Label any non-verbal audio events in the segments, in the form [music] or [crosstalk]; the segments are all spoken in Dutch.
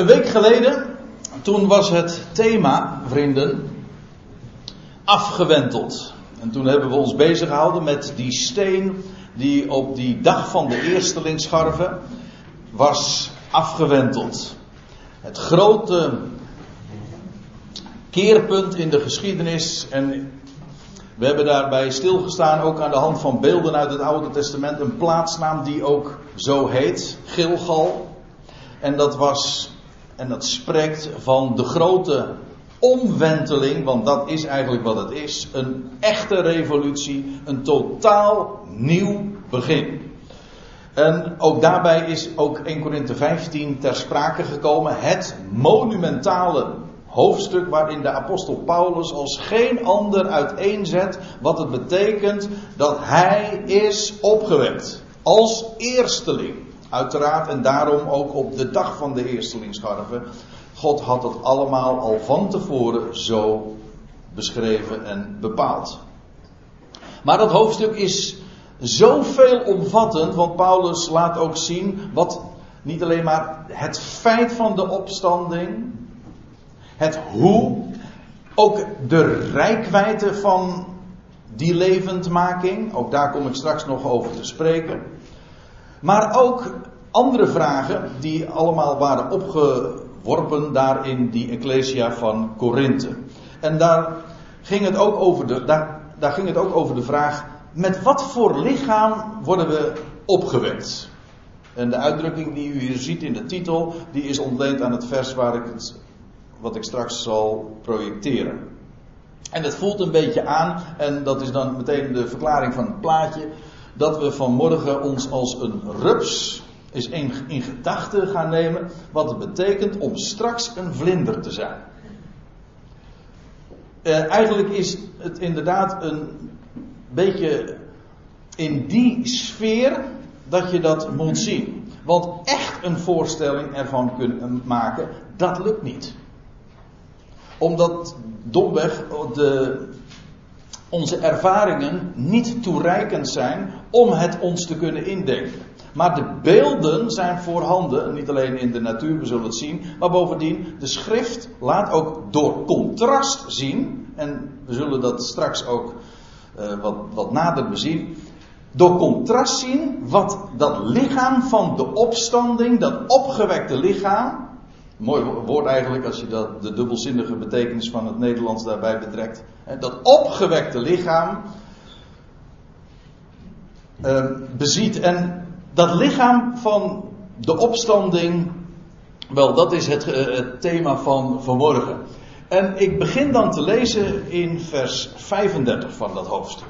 Een week geleden, toen was het thema, vrienden, afgewenteld. En toen hebben we ons bezig gehouden met die steen die op die dag van de eerstelingsscharven was afgewenteld. Het grote keerpunt in de geschiedenis. En we hebben daarbij stilgestaan, ook aan de hand van beelden uit het Oude Testament, een plaatsnaam die ook zo heet, Gilgal. En dat was, en dat spreekt van de grote omwenteling, want dat is eigenlijk wat het is. Een echte revolutie, een totaal nieuw begin. En ook daarbij is ook 1 Korinthe 15 ter sprake gekomen. Het monumentale hoofdstuk waarin de apostel Paulus als geen ander uiteenzet wat het betekent dat hij is opgewekt. Als eersteling. Uiteraard en daarom ook op de dag van de eerstelingsscharven. God had het allemaal al van tevoren zo beschreven en bepaald. Maar dat hoofdstuk is zo veelomvattend, want Paulus laat ook zien wat niet alleen maar het feit van de opstanding, het hoe, ook de rijkwijde van die levendmaking, ook daar kom ik straks nog over te spreken. Maar ook andere vragen die allemaal waren opgeworpen daar in die Ecclesia van Korinthe. En daar ging het ook over de, daar, daar ging het ook over de vraag: met wat voor lichaam worden we opgewekt? En de uitdrukking die u hier ziet in de titel, die is ontleend aan het vers waar ik het, wat ik straks zal projecteren. En het voelt een beetje aan, en dat is dan meteen de verklaring van het plaatje, dat we vanmorgen ons als een rups is in, gedachten gaan nemen wat het betekent om straks een vlinder te zijn. Uh, eigenlijk is het inderdaad een beetje in die sfeer dat je dat moet zien. Want echt een voorstelling ervan kunnen maken, dat lukt niet. Omdat domweg de, onze ervaringen niet toereikend zijn om het ons te kunnen indenken. Maar de beelden zijn voorhanden, niet alleen in de natuur, we zullen het zien, maar bovendien, de schrift laat ook door contrast zien, en we zullen dat straks ook uh, wat, wat nader bezien, door contrast zien wat dat lichaam van de opstanding, dat opgewekte lichaam, mooi woord eigenlijk als je dat, de dubbelzinnige betekenis van het Nederlands daarbij betrekt, dat opgewekte lichaam uh, beziet. En dat lichaam van de opstanding, wel, dat is het, uh, het, thema van vanmorgen. En ik begin dan te lezen in vers 35 van dat hoofdstuk.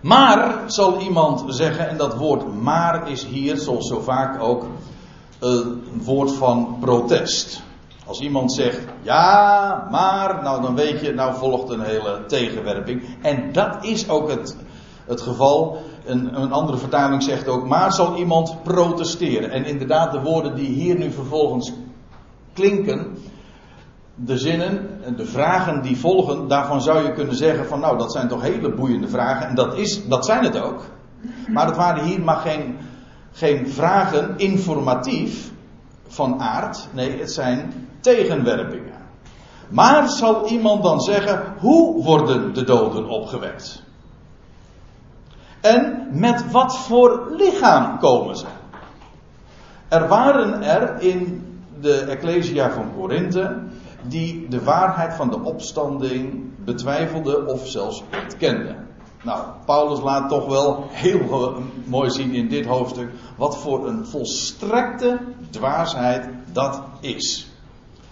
Maar, zal iemand zeggen, en dat woord maar is hier, zoals zo vaak ook, een woord van protest. Als iemand zegt, ja, maar, nou dan weet je, nou volgt een hele tegenwerping. En dat is ook het, het geval. Een, een, andere vertaling zegt ook, maar zal iemand protesteren. En inderdaad, de woorden die hier nu vervolgens klinken, de zinnen en de vragen die volgen, daarvan zou je kunnen zeggen van nou, dat zijn toch hele boeiende vragen. En dat, is, dat zijn het ook. Maar het waren hier maar geen, geen vragen informatief van aard. Nee, het zijn tegenwerpingen. Maar zal iemand dan zeggen, hoe worden de doden opgewekt? En met wat voor lichaam komen ze? Er waren er in de Ecclesia van Korinthe die de waarheid van de opstanding betwijfelden of zelfs ontkenden. Nou, Paulus laat toch wel heel [laughs] mooi zien in dit hoofdstuk wat voor een volstrekte dwaasheid dat is.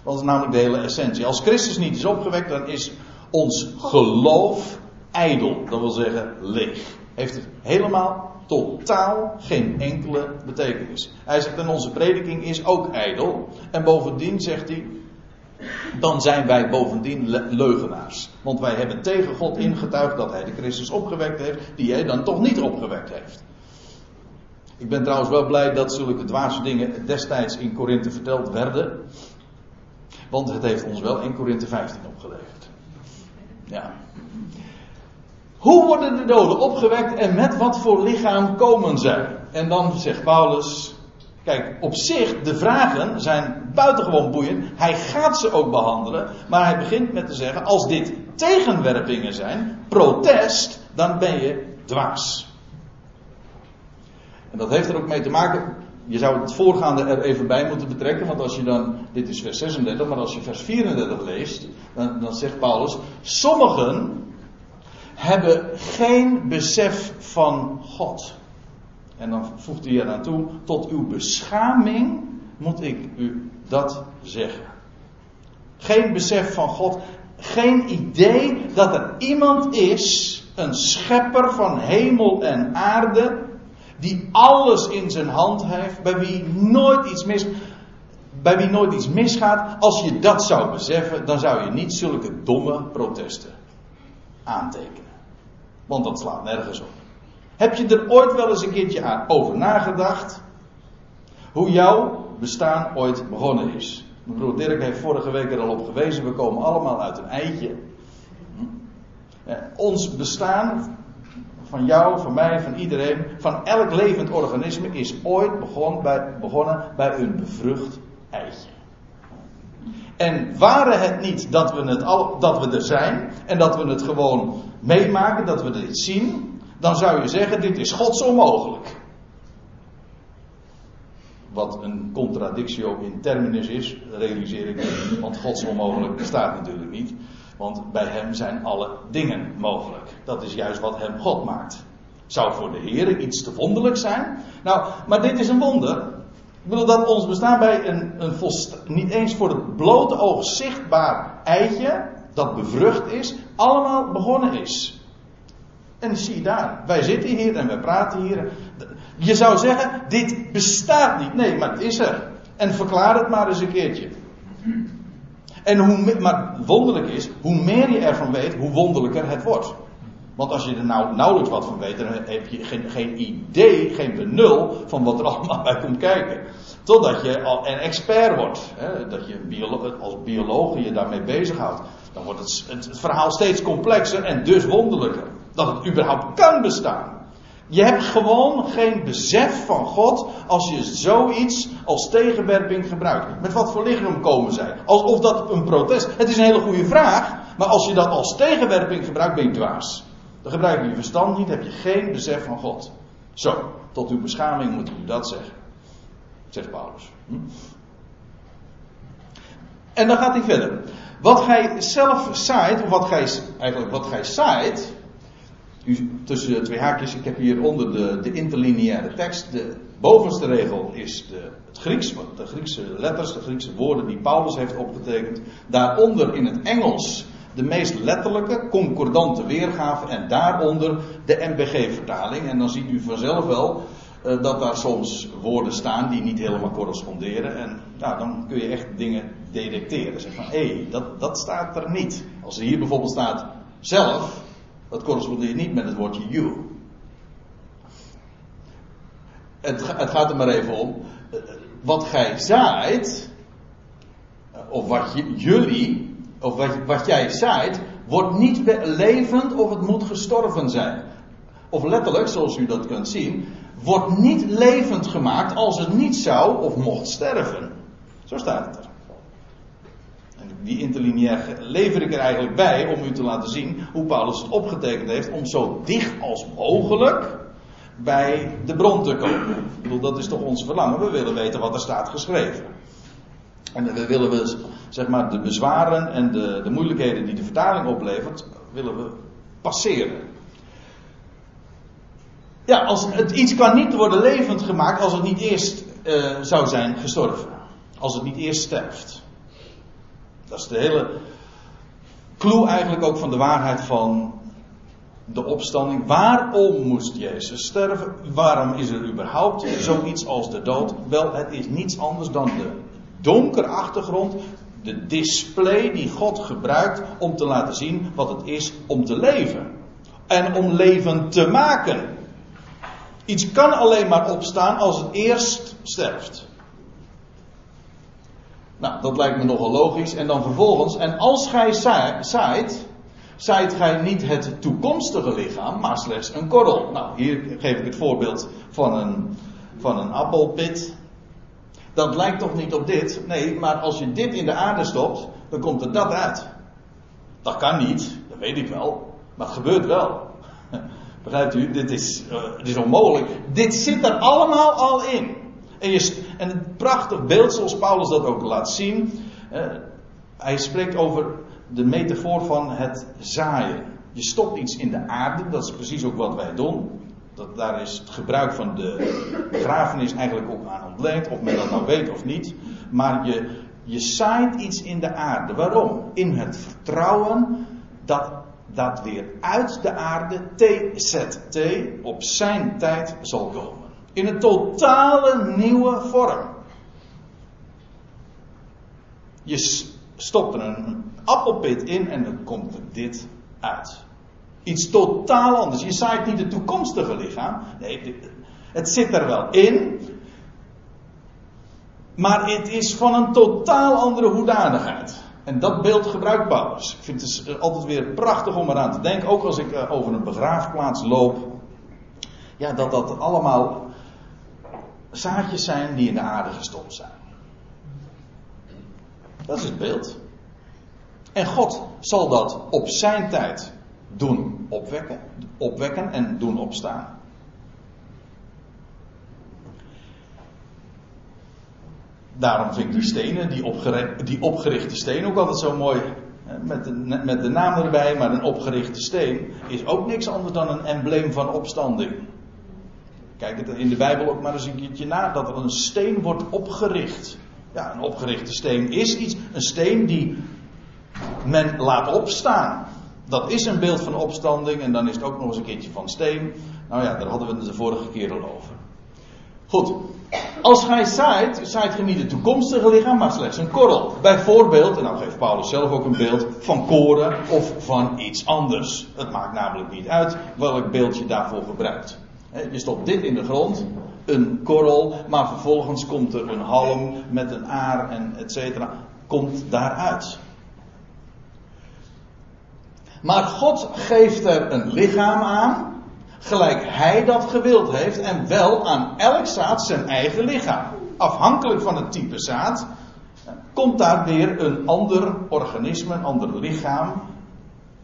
Dat is namelijk de hele essentie. Als Christus niet is opgewekt, dan is ons geloof ijdel. Dat wil zeggen leeg. Heeft het helemaal totaal geen enkele betekenis. Hij zegt en onze prediking is ook ijdel. En bovendien zegt hij, dan zijn wij bovendien leugenaars. Want wij hebben tegen God ingetuigd dat hij de Christus opgewekt heeft, die hij dan toch niet opgewekt heeft. Ik ben trouwens wel blij dat zulke dwaze dingen destijds in Korinthe verteld werden. Want het heeft ons wel in Korinthe 15 opgeleverd. Ja. Hoe worden de doden opgewekt en met wat voor lichaam komen zij? En dan zegt Paulus, Kijk, op zich, de vragen zijn buitengewoon boeiend. Hij gaat ze ook behandelen. Maar hij begint met te zeggen: als dit tegenwerpingen zijn, protest, dan ben je dwaas. En dat heeft er ook mee te maken. Je zou het voorgaande er even bij moeten betrekken, want als je dan, dit is vers 36, maar als je vers 34 leest, dan, zegt Paulus: sommigen hebben geen besef van God. En dan voegt hij eraan toe, tot uw beschaming moet ik u dat zeggen. Geen besef van God, geen idee dat er iemand is, een schepper van hemel en aarde, die alles in zijn hand heeft, bij wie nooit iets mis, bij wie nooit iets misgaat. Als je dat zou beseffen, dan zou je niet zulke domme protesten aantekenen. Want dat slaat nergens op. Heb je er ooit wel eens een keertje over nagedacht? Hoe jouw bestaan ooit begonnen is. Mijn broer Dirk heeft vorige week er al op gewezen. We komen allemaal uit een eitje. Hm? ons bestaan, van jou, van mij, van iedereen, van elk levend organisme, is ooit bij, begonnen bij een bevrucht eitje. En waren het niet dat we, het dat we er zijn en dat we het gewoon meemaken, dat we dit zien, dan zou je zeggen: dit is Gods onmogelijk. Wat een contradictio in terminus is, realiseer ik niet. Want Gods onmogelijk bestaat natuurlijk niet. Want bij Hem zijn alle dingen mogelijk. Dat is juist wat Hem God maakt. Zou voor de Heer iets te wonderlijk zijn? Nou, maar dit is een wonder. Ik bedoel dat ons bestaan bij een, een niet eens voor het blote oog zichtbaar eitje, dat bevrucht is, allemaal begonnen is. En zie daar, wij zitten hier en we praten hier. Je zou zeggen, dit bestaat niet. Nee, maar het is er. En verklaar het maar eens een keertje. En hoe, maar wonderlijk is, hoe meer je ervan weet, hoe wonderlijker het wordt. Want als je er nou nauwelijks wat van weet, dan heb je geen, geen idee, geen benul van wat er allemaal bij komt kijken. Totdat je al een expert wordt. Hè, dat je als bioloog je daarmee bezighoudt. Dan wordt het, het verhaal steeds complexer en dus wonderlijker dat het überhaupt kan bestaan. Je hebt gewoon geen besef van God als je zoiets als tegenwerping gebruikt. Met wat voor lichaam komen zij? Alsof dat een protest. Het is een hele goede vraag, maar als je dat als tegenwerping gebruikt, ben je dwaas. Dan gebruik je je verstand niet, heb je geen besef van God. Zo, tot uw beschaming moet u dat zeggen, zegt Paulus. Hm? En dan gaat hij verder. Wat gij zelf zaait, of wat gij, eigenlijk wat gij zaait, tussen de twee haakjes, ik heb hieronder de, de interlineaire tekst. De bovenste regel is de, het Grieks, de Griekse letters, de Griekse woorden die Paulus heeft opgetekend. Daaronder in het Engels de meest letterlijke, concordante weergave en daaronder de MBG-vertaling. En dan ziet u vanzelf wel uh, dat daar soms woorden staan die niet helemaal corresponderen. En dan kun je echt dingen detecteren. Zeg van, hé, hey, dat, dat staat er niet. Als er hier bijvoorbeeld staat zelf, dat correspondeert niet met het woordje you. Het, het gaat er maar even om. Wat gij zaait, of wat jullie, of wat, wat jij zaait, wordt niet levend of het moet gestorven zijn. Of letterlijk, zoals u dat kunt zien, wordt niet levend gemaakt als het niet zou of mocht sterven. Zo staat het er die interlineair lever ik er eigenlijk bij om u te laten zien hoe Paulus het opgetekend heeft om zo dicht als mogelijk bij de bron te komen. Ik bedoel, dat is toch ons verlangen. We willen weten wat er staat geschreven. En we willen we, zeg maar, de bezwaren en de, de moeilijkheden die de vertaling oplevert, willen we passeren. Ja, als het, iets kan niet worden levend gemaakt als het niet eerst uh, zou zijn gestorven. Als het niet eerst sterft. Dat is de hele clue eigenlijk ook van de waarheid van de opstanding. Waarom moest Jezus sterven? Waarom is er überhaupt zoiets als de dood? Wel, het is niets anders dan de donkere achtergrond, de display die God gebruikt om te laten zien wat het is om te leven. En om leven te maken. Iets kan alleen maar opstaan als het eerst sterft. Nou, dat lijkt me nogal logisch. En dan vervolgens, en als gij zaait, zaait gij niet het toekomstige lichaam, maar slechts een korrel. Nou, hier geef ik het voorbeeld van een, van een appelpit. dat lijkt toch niet op dit? Nee, maar als je dit in de aarde stopt, dan komt er dat uit. Dat kan niet, dat weet ik wel, maar het gebeurt wel. [laughs] Begrijpt u? Dit is, uh, dit is onmogelijk. Dit zit er allemaal al in. En, je, en een prachtig beeld zoals Paulus dat ook laat zien. Uh, hij spreekt over de metafoor van het zaaien. Je stopt iets in de aarde, dat is precies ook wat wij doen. Dat, daar is het gebruik van de begrafenis eigenlijk ook aan ontleend, of men dat nou weet of niet. Maar je, je zaait iets in de aarde. Waarom? In het vertrouwen dat dat weer uit de aarde TZT op zijn tijd zal komen. In een totale nieuwe vorm. Je stopt er een appelpit in en dan komt er dit uit. Iets totaal anders. Je zaait niet het toekomstige lichaam. Nee, het zit er wel in. Maar het is van een totaal andere hoedanigheid. En dat beeld gebruikt Paulus. Ik vind het altijd weer prachtig om eraan te denken. Ook als ik eh, over een begraafplaats loop. Ja, dat dat allemaal zaadjes zijn die in de aarde gestopt zijn. Dat is het beeld. En God zal dat op zijn tijd doen opwekken, opwekken en doen opstaan. Daarom vind ik die stenen, die, opgerichte, steen ook altijd zo mooi. Met met de naam erbij, maar een opgerichte steen is ook niks anders dan een embleem van opstanding. Kijk het in de Bijbel ook maar eens een keertje na, dat er een steen wordt opgericht. Ja, een opgerichte steen is iets, een steen die men laat opstaan. Dat is een beeld van opstanding en dan is het ook nog eens een keertje van steen. Nou ja, daar hadden we het de vorige keer al over. Goed, als gij zaait, zaait je niet het toekomstige lichaam, maar slechts een korrel. Bijvoorbeeld, en nou geeft Paulus zelf ook een beeld van koren of van iets anders. Het maakt namelijk niet uit welk beeld je daarvoor gebruikt. Je stopt dit in de grond, een korrel, maar vervolgens komt er een halm met een aar en et cetera, komt daaruit. Maar God geeft er een lichaam aan, gelijk hij dat gewild heeft, en wel aan elk zaad zijn eigen lichaam. Afhankelijk van het type zaad komt daar weer een ander organisme, een ander lichaam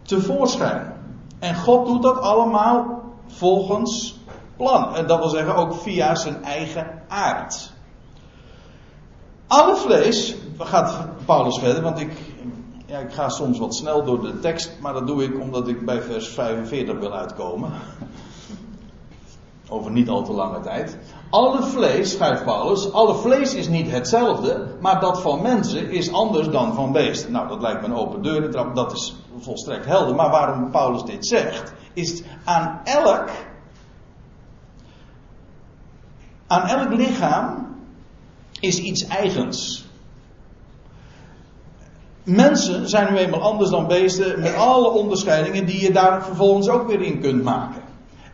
tevoorschijn. En God doet dat allemaal volgens plan. En dat wil zeggen ook via zijn eigen aard. Alle vlees, gaat Paulus verder, want ik, ja, ik ga soms wat snel door de tekst, maar dat doe ik omdat ik bij vers 45 wil uitkomen. Over niet al te lange tijd. Alle vlees, schrijft Paulus, alle vlees is niet hetzelfde, maar dat van mensen is anders dan van beesten. Nou, dat lijkt me een open deur, dat is volstrekt helder. Maar waarom Paulus dit zegt, is aan elk, aan elk lichaam is iets eigens. Mensen zijn nu eenmaal anders dan beesten, met alle onderscheidingen die je daar vervolgens ook weer in kunt maken.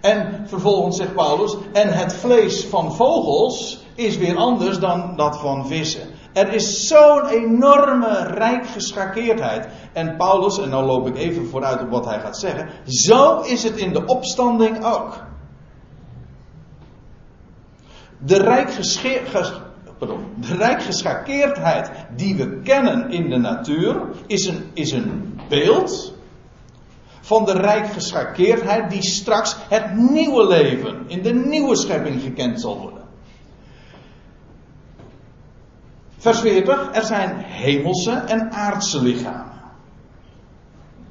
En vervolgens zegt Paulus, en het vlees van vogels is weer anders dan dat van vissen. Er is zo'n enorme rijk geschakeerdheid. En Paulus, en nou loop ik even vooruit op wat hij gaat zeggen, zo is het in de opstanding ook. De rijk pardon, de die we kennen in de natuur is een, is een beeld van de rijkgeschakeerdheid die straks het nieuwe leven in de nieuwe schepping gekend zal worden. Vers 40, er zijn hemelse en aardse lichamen.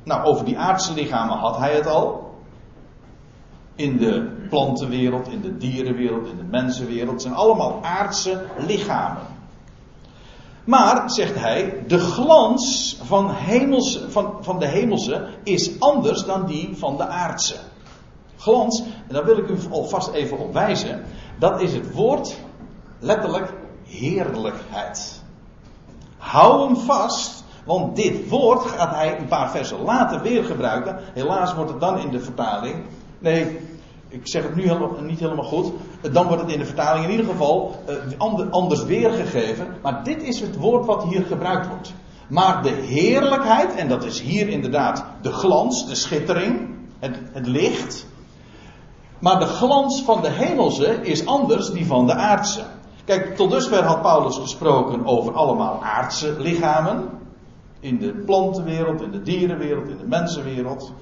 Nou, over die aardse lichamen had hij het al in de plantenwereld, in de dierenwereld, in de mensenwereld. Het zijn allemaal aardse lichamen. Maar, zegt hij, de glans van, hemels, van, van de hemelse is anders dan die van de aardse. Glans, en daar wil ik u alvast even op wijzen, dat is het woord letterlijk heerlijkheid. Hou hem vast, want dit woord gaat hij een paar versen later weer gebruiken. Helaas wordt het dan in de vertaling Nee, ik zeg het nu niet helemaal goed. Dan wordt het in de vertaling in ieder geval uh, anders weergegeven. Maar dit is het woord wat hier gebruikt wordt. Maar de heerlijkheid, en dat is hier inderdaad de glans, de schittering, het, het licht. Maar de glans van de hemelse is anders die van de aardse. Kijk, tot dusver had Paulus gesproken over allemaal aardse lichamen. In de plantenwereld, in de dierenwereld, in de mensenwereld.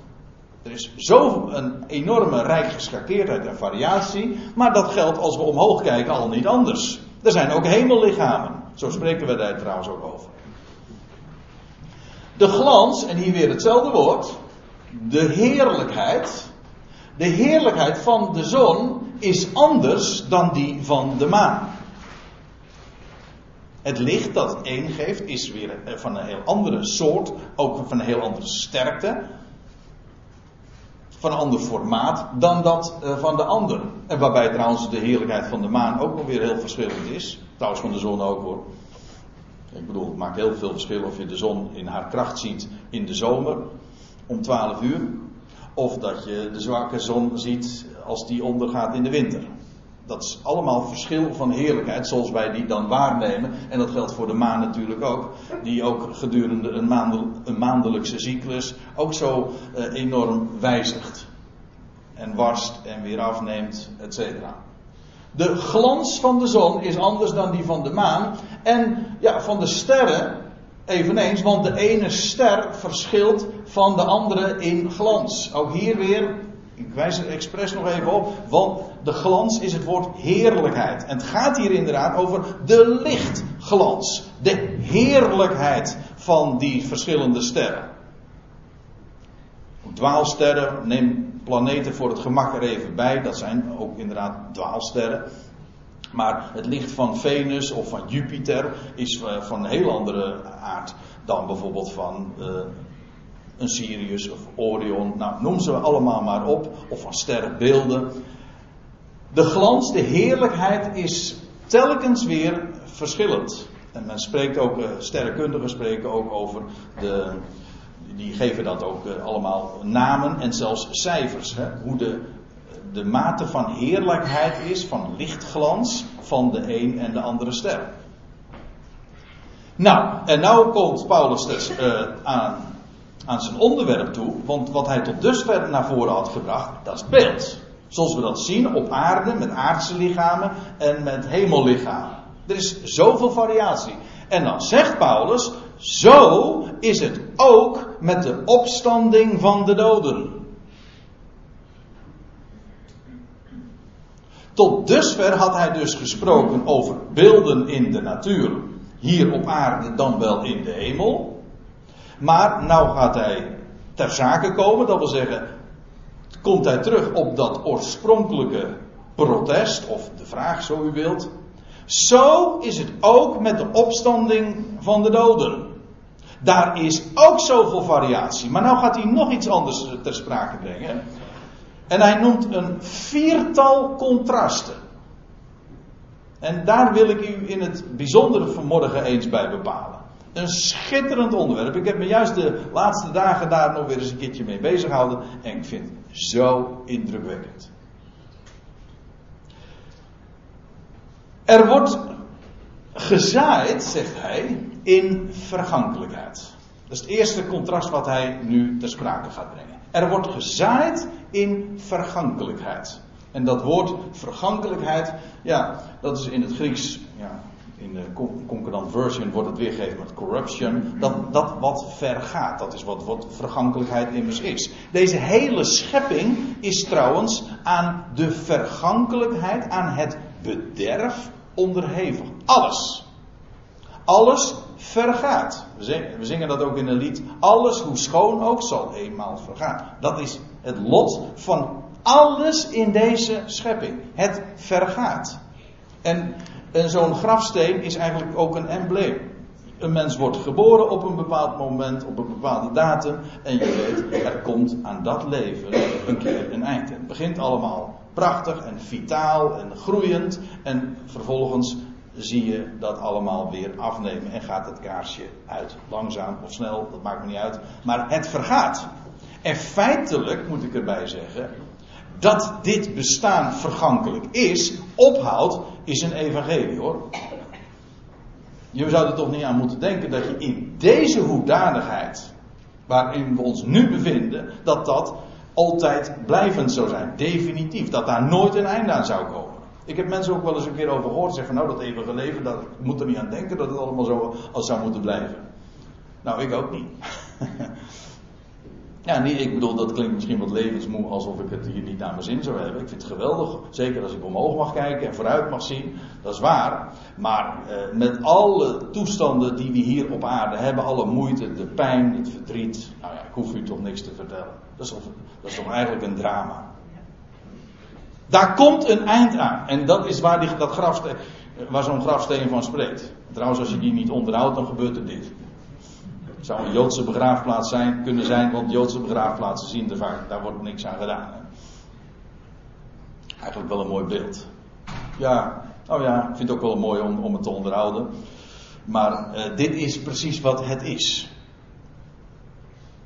Er is zo een enorme rijk geschakeerdheid en variatie. Maar dat geldt als we omhoog kijken al niet anders. Er zijn ook hemellichamen. Zo spreken we daar trouwens ook over. De glans, en hier weer hetzelfde woord. De heerlijkheid. De heerlijkheid van de zon is anders dan die van de maan. Het licht dat het een geeft is weer van een heel andere soort, ook van een heel andere sterkte, van een ander formaat dan dat eh, van de ander. En waarbij trouwens de heerlijkheid van de maan ook nog weer heel verschillend is. Trouwens van de zon ook hoor. Ik bedoel, het maakt heel veel verschil of je de zon in haar kracht ziet in de zomer om 12 uur. Of dat je de zwakke zon ziet als die ondergaat in de winter. Dat is allemaal verschil van heerlijkheid, zoals wij die dan waarnemen. En dat geldt voor de maan natuurlijk ook. Die ook gedurende een, een maandelijkse cyclus ook zo uh, enorm wijzigt. En warst en weer afneemt, et cetera. De glans van de zon is anders dan die van de maan. En ja, van de sterren eveneens, want de ene ster verschilt van de andere in glans. Ook hier weer, ik wijs er expres nog even op, want de glans is het woord heerlijkheid. En het gaat hier inderdaad over de lichtglans. De heerlijkheid van die verschillende sterren. Dwaalsterren, neem planeten voor het gemak er even bij. Dat zijn ook inderdaad dwaalsterren. Maar het licht van Venus of van Jupiter is eh, van een heel andere aard dan bijvoorbeeld van uh, een Sirius of Orion. Nou, noem ze allemaal maar op. Of van sterrenbeelden. De glans, de heerlijkheid is telkens weer verschillend. En men spreekt ook, uh, sterrenkundigen spreken ook over de. Die geven dat ook uh, allemaal namen en zelfs cijfers. Hè? Hoe de de mate van heerlijkheid is, van lichtglans, van de een en de andere ster. Nou, en nou komt Paulus dus, uh, aan, aan zijn onderwerp toe, want wat hij tot dusver naar voren had gebracht, dat is beeld. Zoals we dat zien op aarde, met aardse lichamen en met hemellichamen. Er is zoveel variatie. En dan zegt Paulus, zo is het ook met de opstanding van de doden. Tot dusver had hij dus gesproken over beelden in de natuur. Hier op aarde dan wel in de hemel. Maar nou gaat hij ter zake komen. Dat wil zeggen, komt hij terug op dat oorspronkelijke protest. Of de vraag zo u wilt. Zo is het ook met de opstanding van de doden. Daar is ook zoveel variatie. Maar nou gaat hij nog iets anders ter sprake brengen. En hij noemt een viertal contrasten. En daar wil ik u in het bijzondere vanmorgen eens bij bepalen. Een schitterend onderwerp. Ik heb me juist de laatste dagen daar nog weer eens een keertje mee bezig gehouden. En ik vind het zo indrukwekkend. Er wordt gezaaid, zegt hij, in vergankelijkheid. Dat is het eerste contrast wat hij nu ter sprake gaat brengen. Er wordt gezaaid in vergankelijkheid. En dat woord vergankelijkheid, ja, dat is in het Grieks, ja, in de concordant version wordt het weergegeven met corruption. Dat, dat wat vergaat, dat is wat, wat vergankelijkheid immers is. Deze hele schepping is trouwens aan de vergankelijkheid, aan het bederf onderhevig. Alles. Alles vergaat. We zingen dat ook in een lied. Alles, hoe schoon ook, zal eenmaal vergaan. Dat is het lot van alles in deze schepping. Het vergaat. En, zo'n grafsteen is eigenlijk ook een embleem. Een mens wordt geboren op een bepaald moment, op een bepaalde datum. En je weet, er komt aan dat leven een keer een eind. Het begint allemaal prachtig en vitaal en groeiend. En vervolgens zie je dat allemaal weer afnemen en gaat het kaarsje uit. Langzaam of snel, dat maakt me niet uit. Maar het vergaat. En feitelijk moet ik erbij zeggen, dat dit bestaan vergankelijk is, ophoudt, is een evangelie hoor. Je zou er toch niet aan moeten denken dat je in deze hoedanigheid, waarin we ons nu bevinden, dat dat altijd blijvend zou zijn. Definitief. Dat daar nooit een einde aan zou komen. Ik heb mensen ook wel eens een keer over gehoord zeggen van nou dat eeuwige leven, dat moet er niet aan denken dat het allemaal zo als zou moeten blijven. Nou, ik ook niet. [laughs] ja, niet, ik bedoel, dat klinkt misschien wat levensmoe alsof ik het hier niet naar mijn zin zou hebben. Ik vind het geweldig, zeker als ik omhoog mag kijken en vooruit mag zien, dat is waar. Maar eh, met alle toestanden die we hier op aarde hebben, alle moeite, de pijn, het verdriet, nou ja, ik hoef u toch niks te vertellen. Dat is toch, dat is toch eigenlijk een drama. Daar komt een eind aan. En dat is waar, die, dat grafsteen, waar zo'n grafsteen van spreekt. Trouwens, als je die niet onderhoudt, dan gebeurt er dit. Zou een Joodse begraafplaats zijn, kunnen zijn, want Joodse begraafplaatsen zien er vaak, daar wordt niks aan gedaan. Hè. Eigenlijk wel een mooi beeld. Ja, oh ja, ik vind het ook wel mooi om, om het te onderhouden. Maar uh, dit is precies wat het is.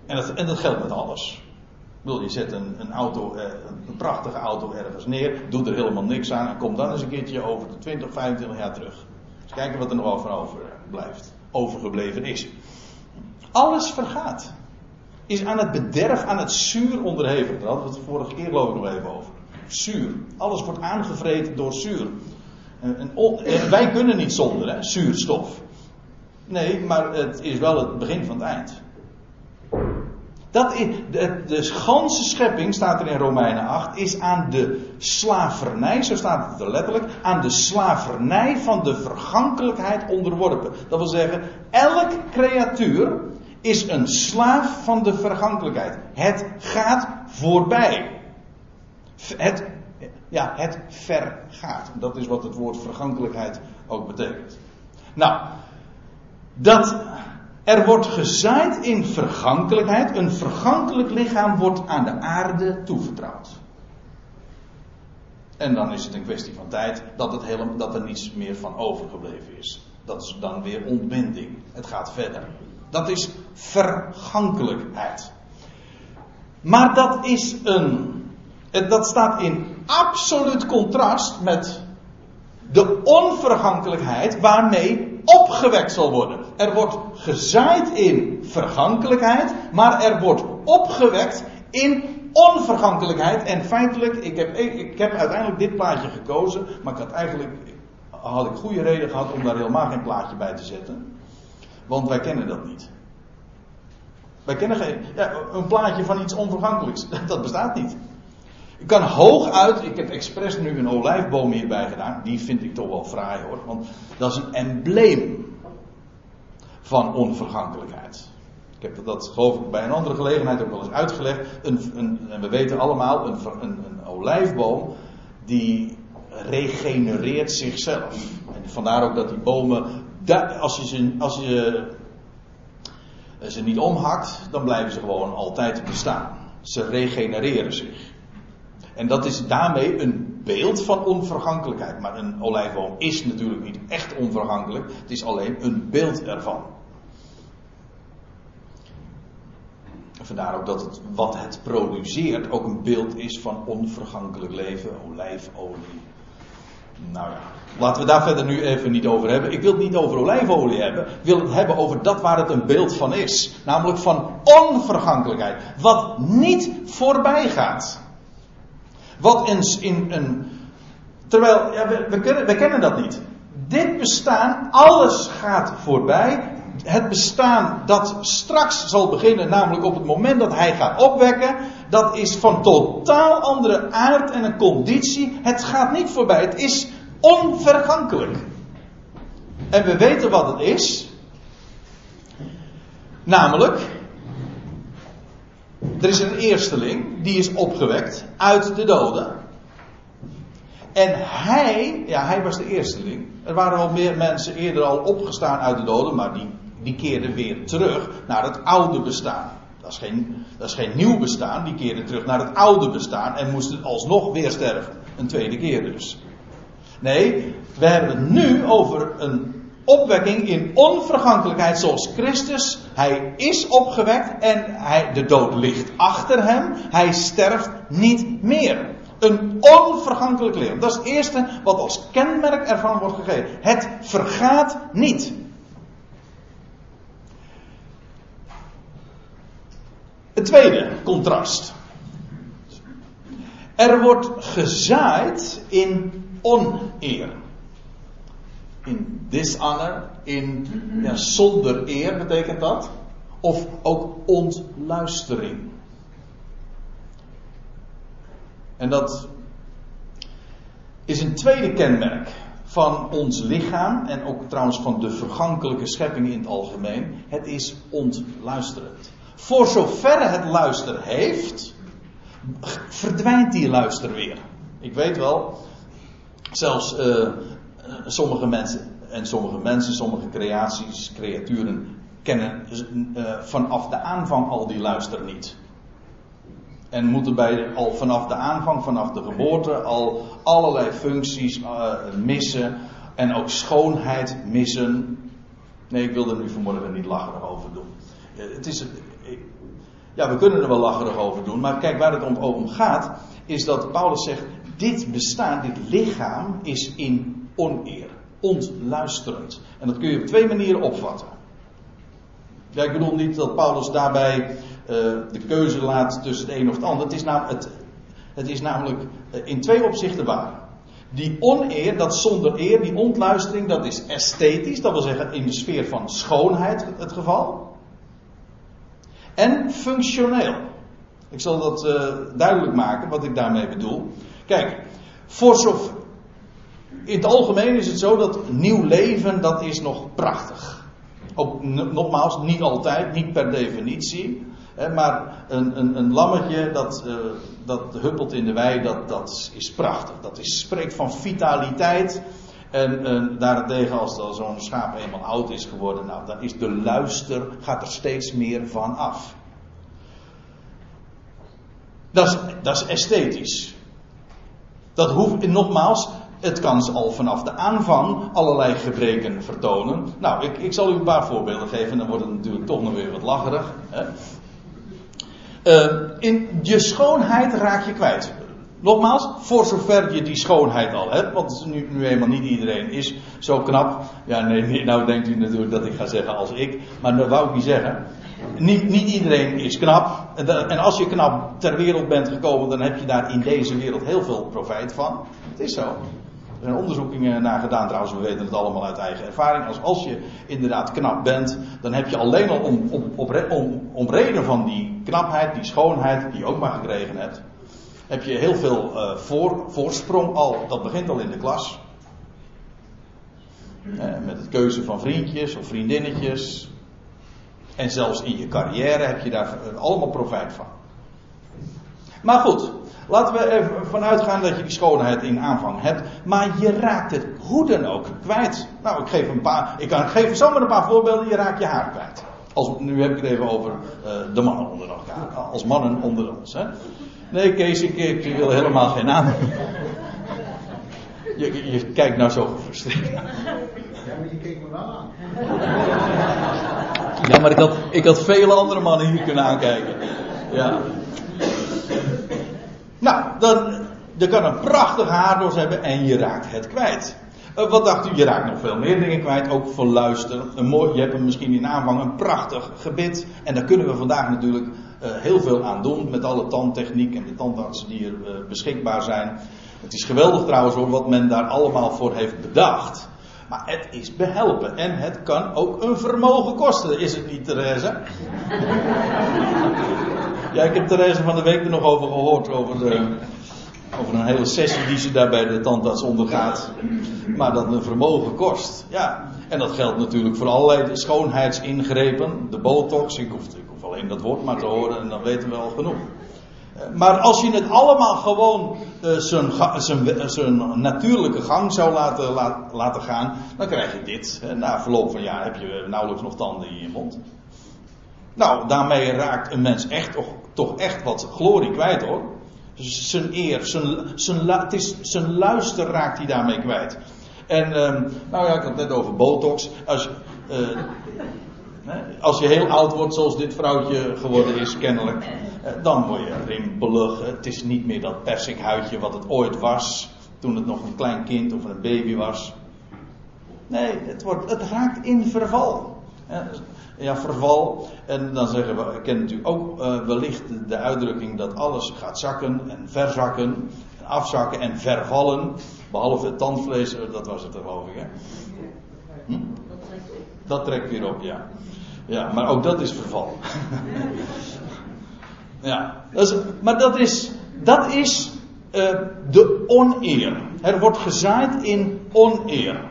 En dat, en dat geldt met alles. Ik bedoel, je zet een, een, auto, eh, een prachtige auto ergens neer, doet er helemaal niks aan en komt dan eens een keertje over de 20, 25 jaar terug. Dus kijken wat er nog over overblijft, overgebleven is. Alles vergaat. Is aan het bederf, aan het zuur onderhevig. Daar hadden we het vorige keer geloof nog even over. Zuur. Alles wordt aangevreten door zuur. En, en, wij kunnen niet zonder hè, zuurstof. Nee, maar het is wel het begin van het eind. Dat is, de, de ganse schepping, staat er in Romeinen 8, is aan de slavernij, zo staat het er letterlijk, aan de slavernij van de vergankelijkheid onderworpen. Dat wil zeggen, elk creatuur is een slaaf van de vergankelijkheid. Het gaat voorbij. Het, ja, het vergaat. Dat is wat het woord vergankelijkheid ook betekent. Nou, dat er wordt gezaaid in vergankelijkheid. Een vergankelijk lichaam wordt aan de aarde toevertrouwd. En dan is het een kwestie van tijd dat, het helemaal, dat er niets meer van overgebleven is. Dat is dan weer ontbinding. Het gaat verder. Dat is vergankelijkheid. Maar dat is een. Dat staat in absoluut contrast met de onvergankelijkheid waarmee opgewekt zal worden. Er wordt gezaaid in vergankelijkheid, maar er wordt opgewekt in onvergankelijkheid. En feitelijk, ik heb, ik heb uiteindelijk dit plaatje gekozen, maar ik had eigenlijk had ik goede reden gehad om daar helemaal geen plaatje bij te zetten. Want wij kennen dat niet. Wij kennen geen, ja, een plaatje van iets onvergankelijks. [laughs] Dat bestaat niet. Ik kan hooguit, ik heb expres nu een olijfboom hierbij gedaan. Die vind ik toch wel fraai hoor. Want dat is een embleem van onvergankelijkheid. Ik heb dat geloof ik bij een andere gelegenheid ook wel eens uitgelegd. Een, een, en we weten allemaal, een, een, olijfboom die regenereert zichzelf. En vandaar ook dat die bomen, als je ze, als je niet omhakt, dan blijven ze gewoon altijd bestaan. Ze regenereren zich. En dat is daarmee een beeld van onvergankelijkheid. Maar een olijfboom is natuurlijk niet echt onvergankelijk. Het is alleen een beeld ervan. Vandaar ook dat het, wat het produceert ook een beeld is van onvergankelijk leven, olijfolie. Nou ja, laten we daar verder nu even niet over hebben. Ik wil het niet over olijfolie hebben. Ik wil het hebben over dat waar het een beeld van is. Namelijk van onvergankelijkheid. Wat niet voorbij gaat. Wat eens in een. Terwijl, ja, we, we, kunnen, we kennen dat niet. Dit bestaan, alles gaat voorbij. Het bestaan dat straks zal beginnen, namelijk op het moment dat hij gaat opwekken, dat is van totaal andere aard en een conditie. Het gaat niet voorbij, het is onvergankelijk. En we weten wat het is. Namelijk, er is een eersteling, die is opgewekt uit de doden. En hij, ja, hij was de eersteling. Er waren al meer mensen eerder al opgestaan uit de doden, maar die, die keerden weer terug naar het oude bestaan. Dat is, geen, dat is geen nieuw bestaan, die keerden terug naar het oude bestaan en moesten alsnog weer sterven. Een tweede keer dus. Nee, we hebben het nu over een opwekking in onvergankelijkheid zoals Christus. Hij is opgewekt en hij, de dood ligt achter hem. Hij sterft niet meer. Een onvergankelijk leven. Dat is het eerste wat als kenmerk ervan wordt gegeven. Het vergaat niet. Het tweede contrast. Er wordt gezaaid in oneer. In dishonor, in zonder eer betekent dat. Of ook ontluistering. En dat is een tweede kenmerk van ons lichaam en ook trouwens van de vergankelijke schepping in het algemeen. Het is ontluisterend. Voor zover het luister heeft, verdwijnt die luister weer. Ik weet wel, zelfs uh, sommige mensen en sommige mensen, sommige creaties, creaturen kennen uh, vanaf de aanvang al die luister niet. En moeten bij al vanaf de aanvang, vanaf de geboorte, al allerlei functies uh, missen. En ook schoonheid missen. Nee, ik wil er nu vanmorgen niet lacherig over doen. Het is, ja, we kunnen er wel lacherig over doen. Maar kijk, waar het om, om gaat, is dat Paulus zegt: dit bestaan, dit lichaam is in oneer. Ontluisterend. En dat kun je op twee manieren opvatten. Ja, ik bedoel niet dat Paulus daarbij uh, de keuze laat tussen het een of het ander. Het is, namelijk, het, het is namelijk uh, in twee opzichten waar. Die oneer, dat zonder eer, die ontluistering, dat is esthetisch. Dat wil zeggen in de sfeer van schoonheid het geval. En functioneel. Ik zal dat uh, duidelijk maken wat ik daarmee bedoel. Kijk, voor zover, in het algemeen is het zo dat nieuw leven dat is nog prachtig. Ook nogmaals, niet altijd, niet per definitie. Hè, maar een, een, een, lammetje dat, uh, dat huppelt in de wei, dat, dat is prachtig. Dat is, spreekt van vitaliteit. En, en daarentegen, als zo'n schaap eenmaal oud is geworden, nou, dan is de luister, gaat er steeds meer van af. Dat is, esthetisch. Dat hoeft, nogmaals, het kan al vanaf de aanvang allerlei gebreken vertonen. Nou, ik, ik zal u een paar voorbeelden geven, dan wordt het natuurlijk toch nog weer wat lacherig. Hè. Uh, in je schoonheid raak je kwijt. Nogmaals, voor zover je die schoonheid al hebt, want nu, nu eenmaal niet iedereen is zo knap. Ja, nee, nou denkt u natuurlijk dat ik ga zeggen als ik, maar dat wou ik niet zeggen. Niet, niet iedereen is knap. En als je knap ter wereld bent gekomen, dan heb je daar in deze wereld heel veel profijt van. Het is zo. Er zijn onderzoekingen naar gedaan, trouwens, we weten het allemaal uit eigen ervaring. Als, als je inderdaad knap bent, dan heb je alleen al om, om, om, om reden van die knapheid, die schoonheid, die je ook maar gekregen hebt, heb je heel veel voor, voorsprong al. Dat begint al in de klas. Eh, met het keuze van vriendjes of vriendinnetjes. En zelfs in je carrière heb je daar allemaal profijt van. Maar goed, laten we even vanuit gaan dat je die schoonheid in aanvang hebt. Maar je raakt het hoe dan ook kwijt. Nou, ik geef een paar. Ik geven zomaar een paar voorbeelden. Je raakt je haar kwijt. Als, nu heb ik het even over uh, de mannen onder elkaar. Als mannen onder ons. Hè. Nee, Kees, ik, ik wil helemaal geen naam. Je, je kijkt nou zo gefrustreerd. Ja, maar je keek me wel aan. Ja, maar ik had, ik had vele andere mannen hier kunnen aankijken. Ja. Nou, dan, je kan een prachtig haardos hebben en je raakt het kwijt. Uh, wat dacht u? Je raakt nog veel meer dingen kwijt, ook voor luisteren. Een mooi, je hebt hem misschien in aanvang een prachtig gebit. En daar kunnen we vandaag natuurlijk heel veel aan doen met alle tandtechniek en de tandartsen die er uh, beschikbaar zijn. Het is geweldig trouwens hoor, wat men daar allemaal voor heeft bedacht. Maar het is behelpen en het kan ook een vermogen kosten, is het niet, Therese? [laughs] ja, ik heb Therese van de week er nog over gehoord, over, de, over een hele sessie die ze daar bij de tandarts ondergaat. Maar dat een vermogen kost. Ja, en dat geldt natuurlijk voor allerlei schoonheidsingrepen. De botox, ik hoef, ik alleen dat woord maar te horen en dan weten we al genoeg. Maar als je het allemaal gewoon uh, zijn natuurlijke gang zou laten, laten gaan, dan krijg je dit. Na verloop van jaar heb je nauwelijks nog tanden in je mond. Nou, daarmee raakt een mens echt toch, echt wat glorie kwijt hoor. Dus zijn eer, zijn, zijn, zijn luister raakt hij daarmee kwijt. En, um, nou ja, ik had het net over botox. Als, uh, als je heel oud wordt, zoals dit vrouwtje geworden is, kennelijk, eh, dan word je rimpelig. Het is niet meer dat persikhuidje wat het ooit was, toen het nog een klein kind of een baby was. Nee, het, wordt, het raakt in verval. Ja, verval. En dan zeggen we, ik ken natuurlijk ook uh, wellicht de uitdrukking dat alles gaat zakken en verzakken, en afzakken en vervallen. Behalve het tandvlees, eh, dat was het geloof ik. Hè? Hm? Dat trekt weer op, ja. Ja, maar ook dat is verval. [laughs] ja, dat is, maar dat is, dat is uh, de oneer. Er wordt gezaaid in oneer.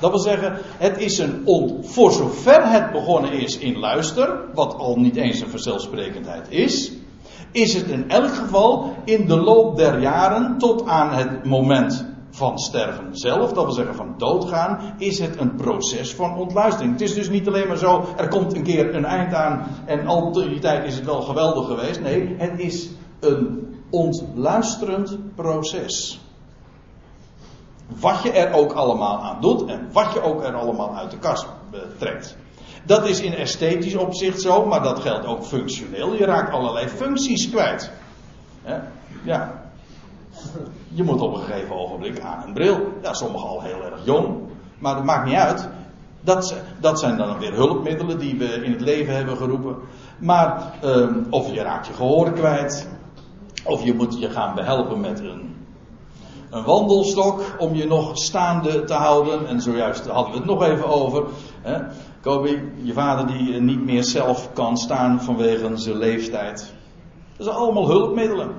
Dat wil zeggen, het is een on, voor zover het begonnen is in luister, wat al niet eens een vanzelfsprekendheid is, is het in elk geval in de loop der jaren tot aan het moment van sterven zelf, dat wil zeggen van doodgaan, is het een proces van ontluistering. Het is dus niet alleen maar zo, er komt een keer een eind aan en al die tijd is het wel geweldig geweest. Nee, het is een ontluisterend proces. Wat je er ook allemaal aan doet en wat je ook er allemaal uit de kast trekt. Dat is in esthetisch opzicht zo, maar dat geldt ook functioneel. Je raakt allerlei functies kwijt. Ja. [laughs] Je moet op een gegeven ogenblik aan een bril. Ja, sommigen al heel erg jong. Maar dat maakt niet uit. Dat, dat zijn dan weer hulpmiddelen die we in het leven hebben geroepen. Maar, ehm, of je raakt je gehoor kwijt. Of je moet je gaan behelpen met een, een wandelstok om je nog staande te houden. En zojuist hadden we het nog even over. Hè. Kobi, je vader die niet meer zelf kan staan vanwege zijn leeftijd. Dat zijn allemaal hulpmiddelen.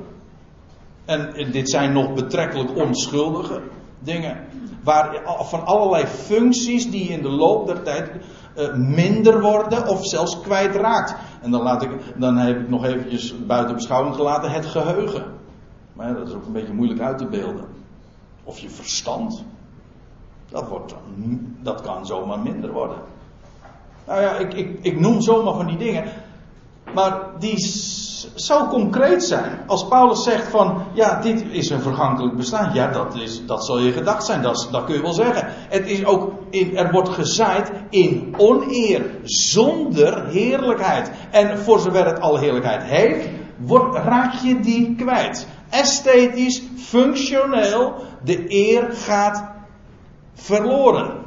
En dit zijn nog betrekkelijk onschuldige dingen. Waar van allerlei functies die in de loop der tijd uh, minder worden of zelfs kwijtraakt. En dan, laat ik, dan heb ik nog eventjes buiten beschouwing gelaten het geheugen. Maar dat is ook een beetje moeilijk uit te beelden. Of je verstand. Dat, wordt, dat kan zomaar minder worden. Nou ja, ik, ik, ik noem zomaar van die dingen. Maar die zou concreet zijn. Als Paulus zegt van, ja, dit is een vergankelijk bestaan. Ja, dat, is, dat zal je gedacht zijn. Dat, dat kun je wel zeggen. Het is ook, in, er wordt gezaaid in oneer. Zonder heerlijkheid. En voor zover het al heerlijkheid heeft, raak je die kwijt. Esthetisch, functioneel, de eer gaat verloren.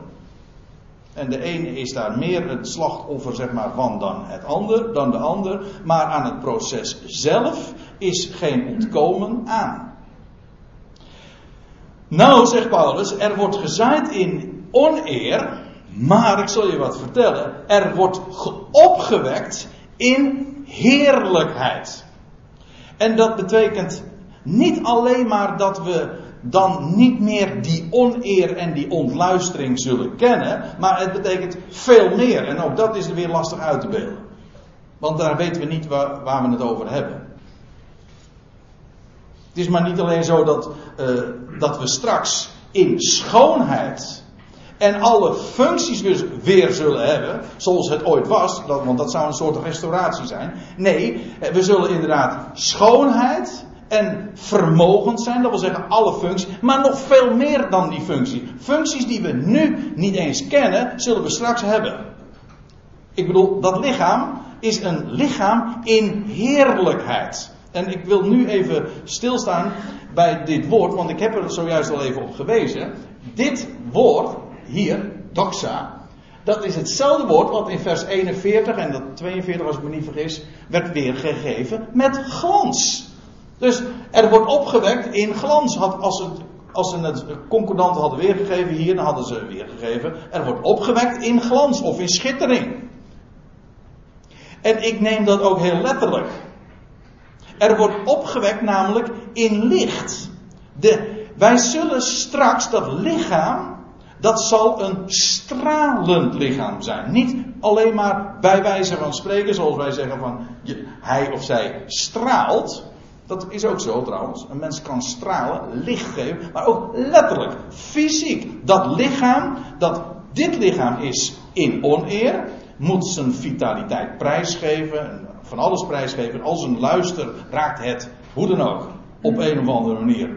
En de ene is daar meer het slachtoffer zeg maar, van dan het ander, dan de ander. Maar aan het proces zelf is geen ontkomen aan. Nou, zegt Paulus, er wordt gezaaid in oneer. Maar ik zal je wat vertellen. Er wordt opgewekt in heerlijkheid. En dat betekent niet alleen maar dat we dan niet meer die oneer en die ontluistering zullen kennen. Maar het betekent veel meer. En ook dat is er weer lastig uit te beelden. Want daar weten we niet waar, waar we het over hebben. Het is maar niet alleen zo dat, uh, dat we straks in schoonheid en alle functies weer, weer zullen hebben, zoals het ooit was, dat, want dat zou een soort restauratie zijn. Nee, we zullen inderdaad schoonheid en vermogend zijn, dat wil zeggen alle functies, maar nog veel meer dan die functie. Functies die we nu niet eens kennen, zullen we straks hebben. Ik bedoel, dat lichaam is een lichaam in heerlijkheid. En ik wil nu even stilstaan bij dit woord, want ik heb er zojuist al even op gewezen. Dit woord hier, doxa, dat is hetzelfde woord wat in vers 41 en dat 42 als ik me niet vergis, werd weergegeven met glans. Dus er wordt opgewekt in glans. Als, het, als ze het concordant hadden weergegeven hier, dan hadden ze weergegeven. Er wordt opgewekt in glans of in schittering. En ik neem dat ook heel letterlijk. Er wordt opgewekt namelijk in licht. De, wij zullen straks dat lichaam, dat zal een stralend lichaam zijn. Niet alleen maar bij wijze van spreken, zoals wij zeggen van hij of zij straalt. Dat is ook zo trouwens. Een mens kan stralen, licht geven, maar ook letterlijk, fysiek. Dat lichaam, dat dit lichaam is in oneer, moet zijn vitaliteit prijsgeven, van alles prijsgeven. Als een luister raakt het, hoe dan ook, op een of andere manier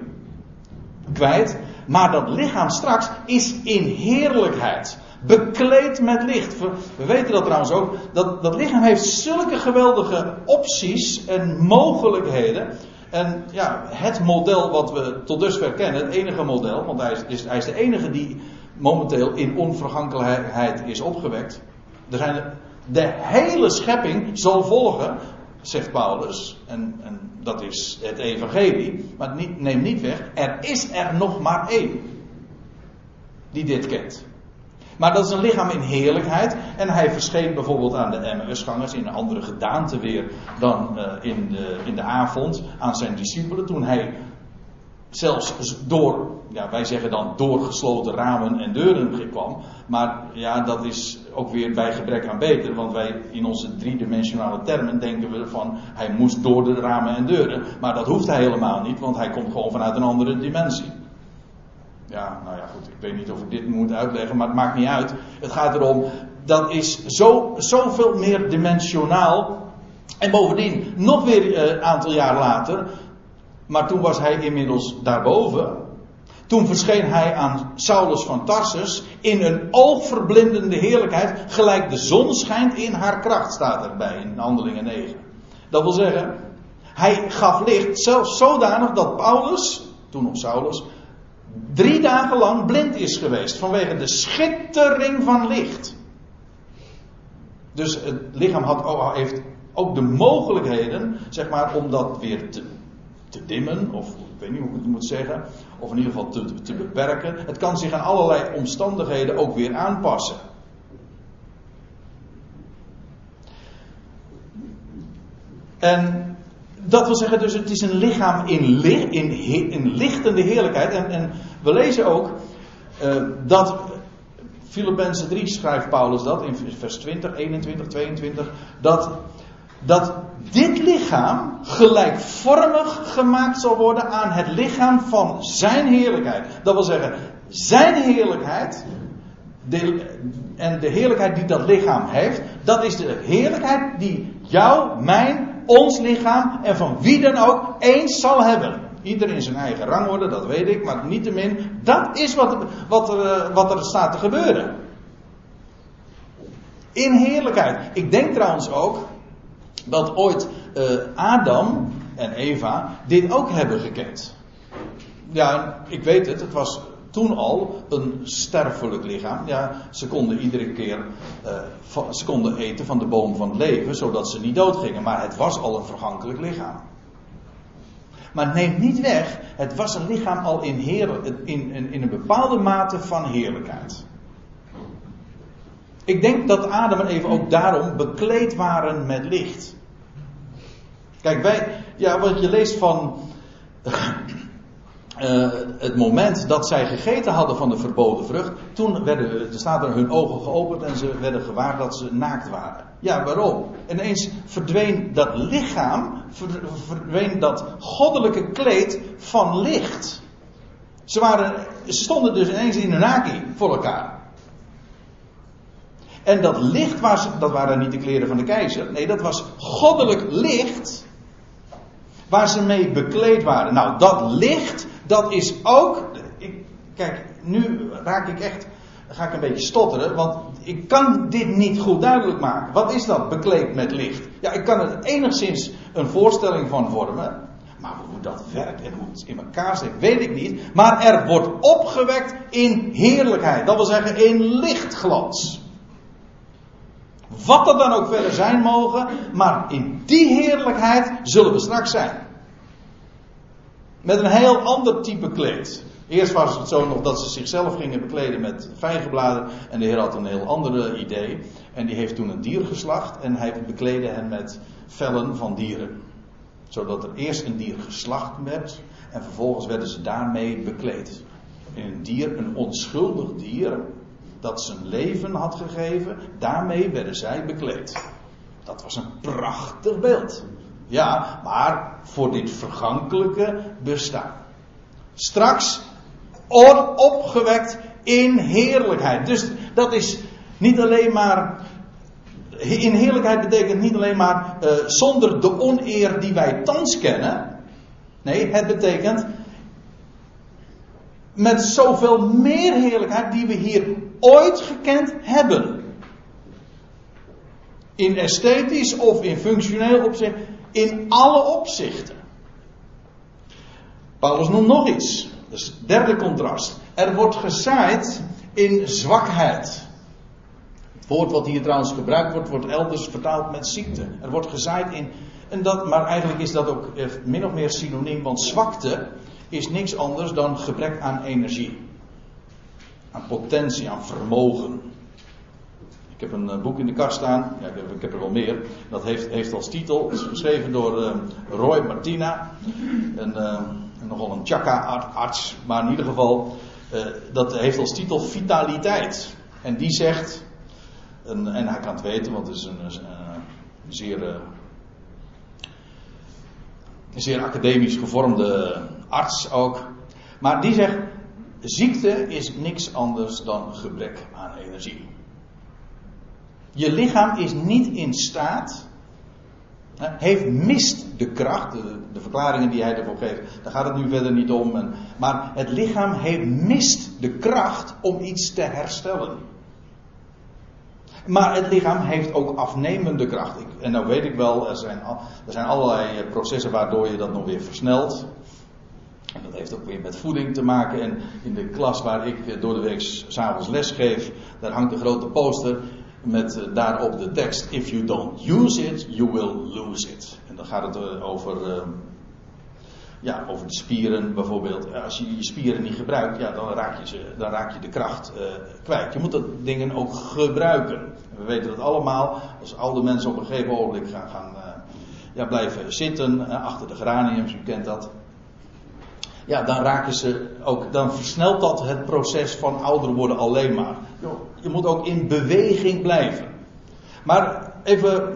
kwijt. Maar dat lichaam straks is in heerlijkheid. Bekleed met licht. We weten dat trouwens ook. Dat, dat lichaam heeft zulke geweldige opties en mogelijkheden. En ja, het model wat we tot dusver kennen, het enige model, want hij is, hij is de enige die momenteel in onvergankelijkheid is opgewekt. Er de hele schepping zal volgen, zegt Paulus. En, en dat is het evangelie. Maar niet, neem niet weg, er is er nog maar één. die dit kent. Maar dat is een lichaam in heerlijkheid. En hij verscheen bijvoorbeeld aan de Emmausgangers in een andere gedaante weer dan uh, in, de, in de avond aan zijn discipelen. Toen hij zelfs door, ja, wij zeggen dan door gesloten ramen en deuren kwam. Maar ja, dat is ook weer bij gebrek aan beter. Want wij in onze driedimensionale termen denken we van hij moest door de ramen en deuren. Maar dat hoeft hij helemaal niet, want hij komt gewoon vanuit een andere dimensie. Ja, nou ja, goed. Ik weet niet of ik dit moet uitleggen, maar het maakt niet uit. Het gaat erom, dat is zo, zoveel meer dimensionaal. En bovendien, nog weer een uh, aantal jaar later, maar toen was hij inmiddels daarboven. Toen verscheen hij aan Saulus van Tarsus in een oogverblindende heerlijkheid, gelijk de zon schijnt in haar kracht, staat erbij in Handelingen 9. Dat wil zeggen, hij gaf licht, zelfs zodanig dat Paulus, toen nog Saulus, drie dagen lang blind is geweest vanwege de schittering van licht. Dus het lichaam had, heeft ook de mogelijkheden, zeg maar, om dat weer te, te dimmen, of ik weet niet hoe ik het moet zeggen, of in ieder geval te, te beperken. Het kan zich aan allerlei omstandigheden ook weer aanpassen. En dat wil zeggen, dus het is een lichaam in, in, lichtende heerlijkheid. En, en we lezen ook uh, dat Filippenzen 3 schrijft Paulus dat in vers 20, 21, 22. Dat, dat dit lichaam gelijkvormig gemaakt zal worden aan het lichaam van zijn heerlijkheid. Dat wil zeggen, zijn heerlijkheid. En de heerlijkheid die dat lichaam heeft, dat is de heerlijkheid die jou, mijn ons lichaam en van wie dan ook eens zal hebben. Ieder in zijn eigen rangorde, dat weet ik, maar niettemin, dat is wat, wat, er, eh, wat er staat te gebeuren. In heerlijkheid. Ik denk trouwens ook dat ooit uh, Adam en Eva dit ook hebben gekend. Ja, ik weet het, het was toen al een sterfelijk lichaam. Ja, ze konden iedere keer uh, ze konden eten van de boom van het leven, zodat ze niet doodgingen. Maar het was al een vergankelijk lichaam. Maar het neemt niet weg, het was een lichaam al in, heer, in, in, in een bepaalde mate van heerlijkheid. Ik denk dat Adam en Eva ook daarom bekleed waren met licht. Kijk, wij, ja, wat je leest van uh, het moment dat zij gegeten hadden van de verboden vrucht, toen werden, er staat er hun ogen geopend en ze werden gewaar dat ze naakt waren. Ja, waarom? En ineens verdween dat lichaam, verdween dat goddelijke kleed van licht. Ze, waren, ze stonden dus ineens in een naki voor elkaar. En dat licht, was, dat waren niet de kleren van de keizer. Nee, dat was goddelijk licht. Waar ze mee bekleed waren. Nou, dat licht, dat is ook. Ik, kijk, nu raak ik echt. ga ik een beetje stotteren, want ik kan dit niet goed duidelijk maken. Wat is dat, bekleed met licht? Ja, ik kan er enigszins een voorstelling van vormen. Maar hoe dat werkt en hoe het in elkaar zit, weet ik niet. Maar er wordt opgewekt in heerlijkheid. Dat wil zeggen in lichtglans. Wat er dan ook verder zijn mogen, maar in die heerlijkheid zullen we straks zijn. Met een heel ander type kleed. Eerst was het zo nog dat ze zichzelf gingen bekleden met vijgenbladen. En de Heer had een heel ander idee. En die heeft toen een dier geslacht. En hij bekleedde hen met vellen van dieren. Zodat er eerst een dier geslacht werd. En vervolgens werden ze daarmee bekleed. een dier, een onschuldig dier. Dat zijn leven had gegeven. Daarmee werden zij bekleed. Dat was een prachtig beeld. Ja, maar voor dit vergankelijke bestaan. Straks opgewekt in heerlijkheid. Dus dat is niet alleen maar. In heerlijkheid betekent niet alleen maar uh, zonder de oneer die wij thans kennen. Nee, het betekent met zoveel meer heerlijkheid die we hier ooit gekend hebben. In esthetisch of in functioneel opzicht in alle opzichten. Paulus noemt nog iets. Het derde contrast. Er wordt gezaaid in zwakheid. Het woord wat hier trouwens gebruikt wordt, wordt elders vertaald met ziekte. Er wordt gezaaid in. En dat, maar eigenlijk is dat ook eh, min of meer synoniem, want zwakte is niks anders dan gebrek aan energie. aan potentie, aan vermogen. Ik heb een boek in de kast staan, ja, ik, heb, er wel meer. Dat heeft, heeft als titel, is geschreven door Roy Martina. Een, nogal een chakra-arts, maar in ieder geval, dat heeft als titel Vitaliteit. En die zegt, en, en hij kan het weten, want het is een zeer een zeer academisch gevormde arts ook. Maar die zegt: ziekte is niks anders dan gebrek aan energie. Je lichaam is niet in staat, heeft mist de kracht, de, de, verklaringen die hij ervoor geeft, daar gaat het nu verder niet om. maar het lichaam heeft mist de kracht om iets te herstellen. Maar het lichaam heeft ook afnemende kracht. Ik, en nou weet ik wel, er zijn, er zijn allerlei eh, processen waardoor je dat nog weer versnelt. En dat heeft ook weer met voeding te maken. En in de klas waar ik eh, door de week s'avonds les geef, daar hangt een grote poster met eh, daarop de tekst: If you don't use it, you will lose it. En dan gaat het over ja, over de spieren bijvoorbeeld. Als je je spieren niet gebruikt, ja, dan, raak je ze, dan raak je de kracht kwijt. Je moet dat dingen ook gebruiken. We weten dat allemaal. Als oude mensen op een gegeven ogenblik gaan, gaan ja, blijven zitten achter de geraniums, u kent dat. Ja, dan raken ze ook, dan versnelt dat het proces van ouder worden alleen maar. Je moet ook in beweging blijven. Maar even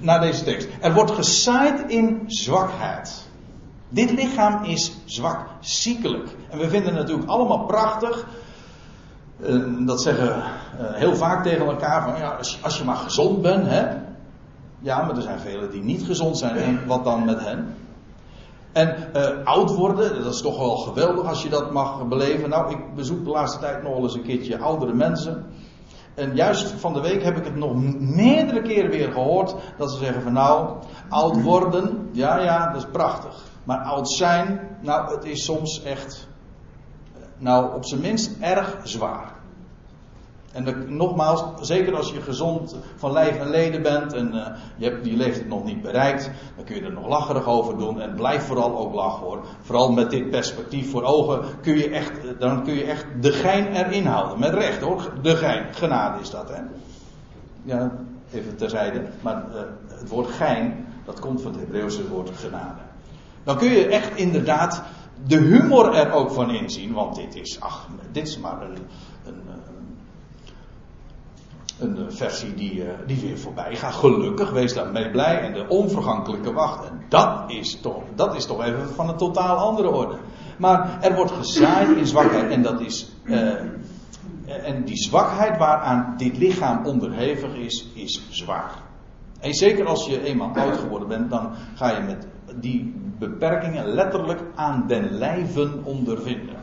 naar deze tekst. Er wordt gezaaid in zwakheid. Dit lichaam is zwak, ziekelijk. En we vinden het natuurlijk allemaal prachtig. Uh, dat zeggen uh, heel vaak tegen elkaar van ja, als, als, je maar gezond bent, hè. Ja, maar er zijn velen die niet gezond zijn. En wat dan met hen? En uh, oud worden, dat is toch wel geweldig als je dat mag beleven. Nou, ik bezoek de laatste tijd nog wel eens een keertje oudere mensen. En juist van de week heb ik het nog meerdere keren weer gehoord. Dat ze zeggen van nou, oud worden, ja ja, dat is prachtig. Maar oud zijn, nou, het is soms echt, nou, op zijn minst erg zwaar. En nogmaals, zeker als je gezond van lijf en leden bent en uh, je hebt die leeftijd nog niet bereikt, dan kun je er nog lacherig over doen. En blijf vooral ook lachen hoor. Vooral met dit perspectief voor ogen kun je echt, dan kun je echt de gein erin houden. Met recht hoor, de gein. Genade is dat hè. Ja, even terzijde. Maar uh, het woord gein, dat komt van het Hebreeuwse woord genade. Dan kun je echt inderdaad de humor er ook van inzien. Want dit is, ach, dit is maar een, een, een versie die, eh, die weer voorbij gaat. Gelukkig, wees daarmee blij. En de onvergankelijke wacht. En dat is toch, dat is toch even van een totaal andere orde. Maar er wordt gezaaid in zwakheid. En dat is. Uh, en die zwakheid waaraan dit lichaam onderhevig is, is zwaar. En zeker als je eenmaal oud geworden bent, dan ga je met die beperkingen letterlijk aan den lijven ondervinden.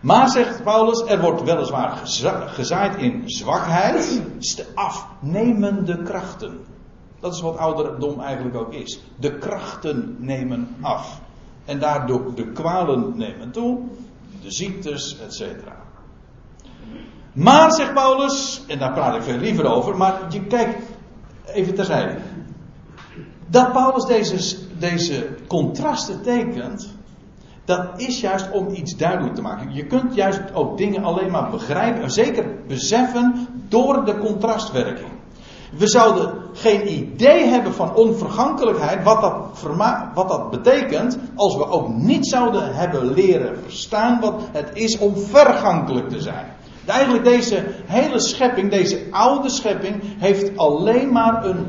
Maar zegt Paulus, er wordt weliswaar gezaaid in zwakheid, de afnemende krachten. Dat is wat ouderdom eigenlijk ook is. De krachten nemen af. En daardoor de kwalen nemen toe, de ziektes, etc. Maar, zegt Paulus, en daar praat ik veel liever over, maar je kijkt even terzijde. Dat Paulus deze, deze contrasten tekent, dat is juist om iets duidelijk te maken. Je kunt juist ook dingen alleen maar begrijpen, en zeker beseffen, door de contrastwerking. We zouden geen idee hebben van onvergankelijkheid, wat dat, wat dat betekent, als we ook niet zouden hebben leren verstaan wat het is om vergankelijk te zijn. Eigenlijk deze hele schepping, deze oude schepping, heeft alleen maar een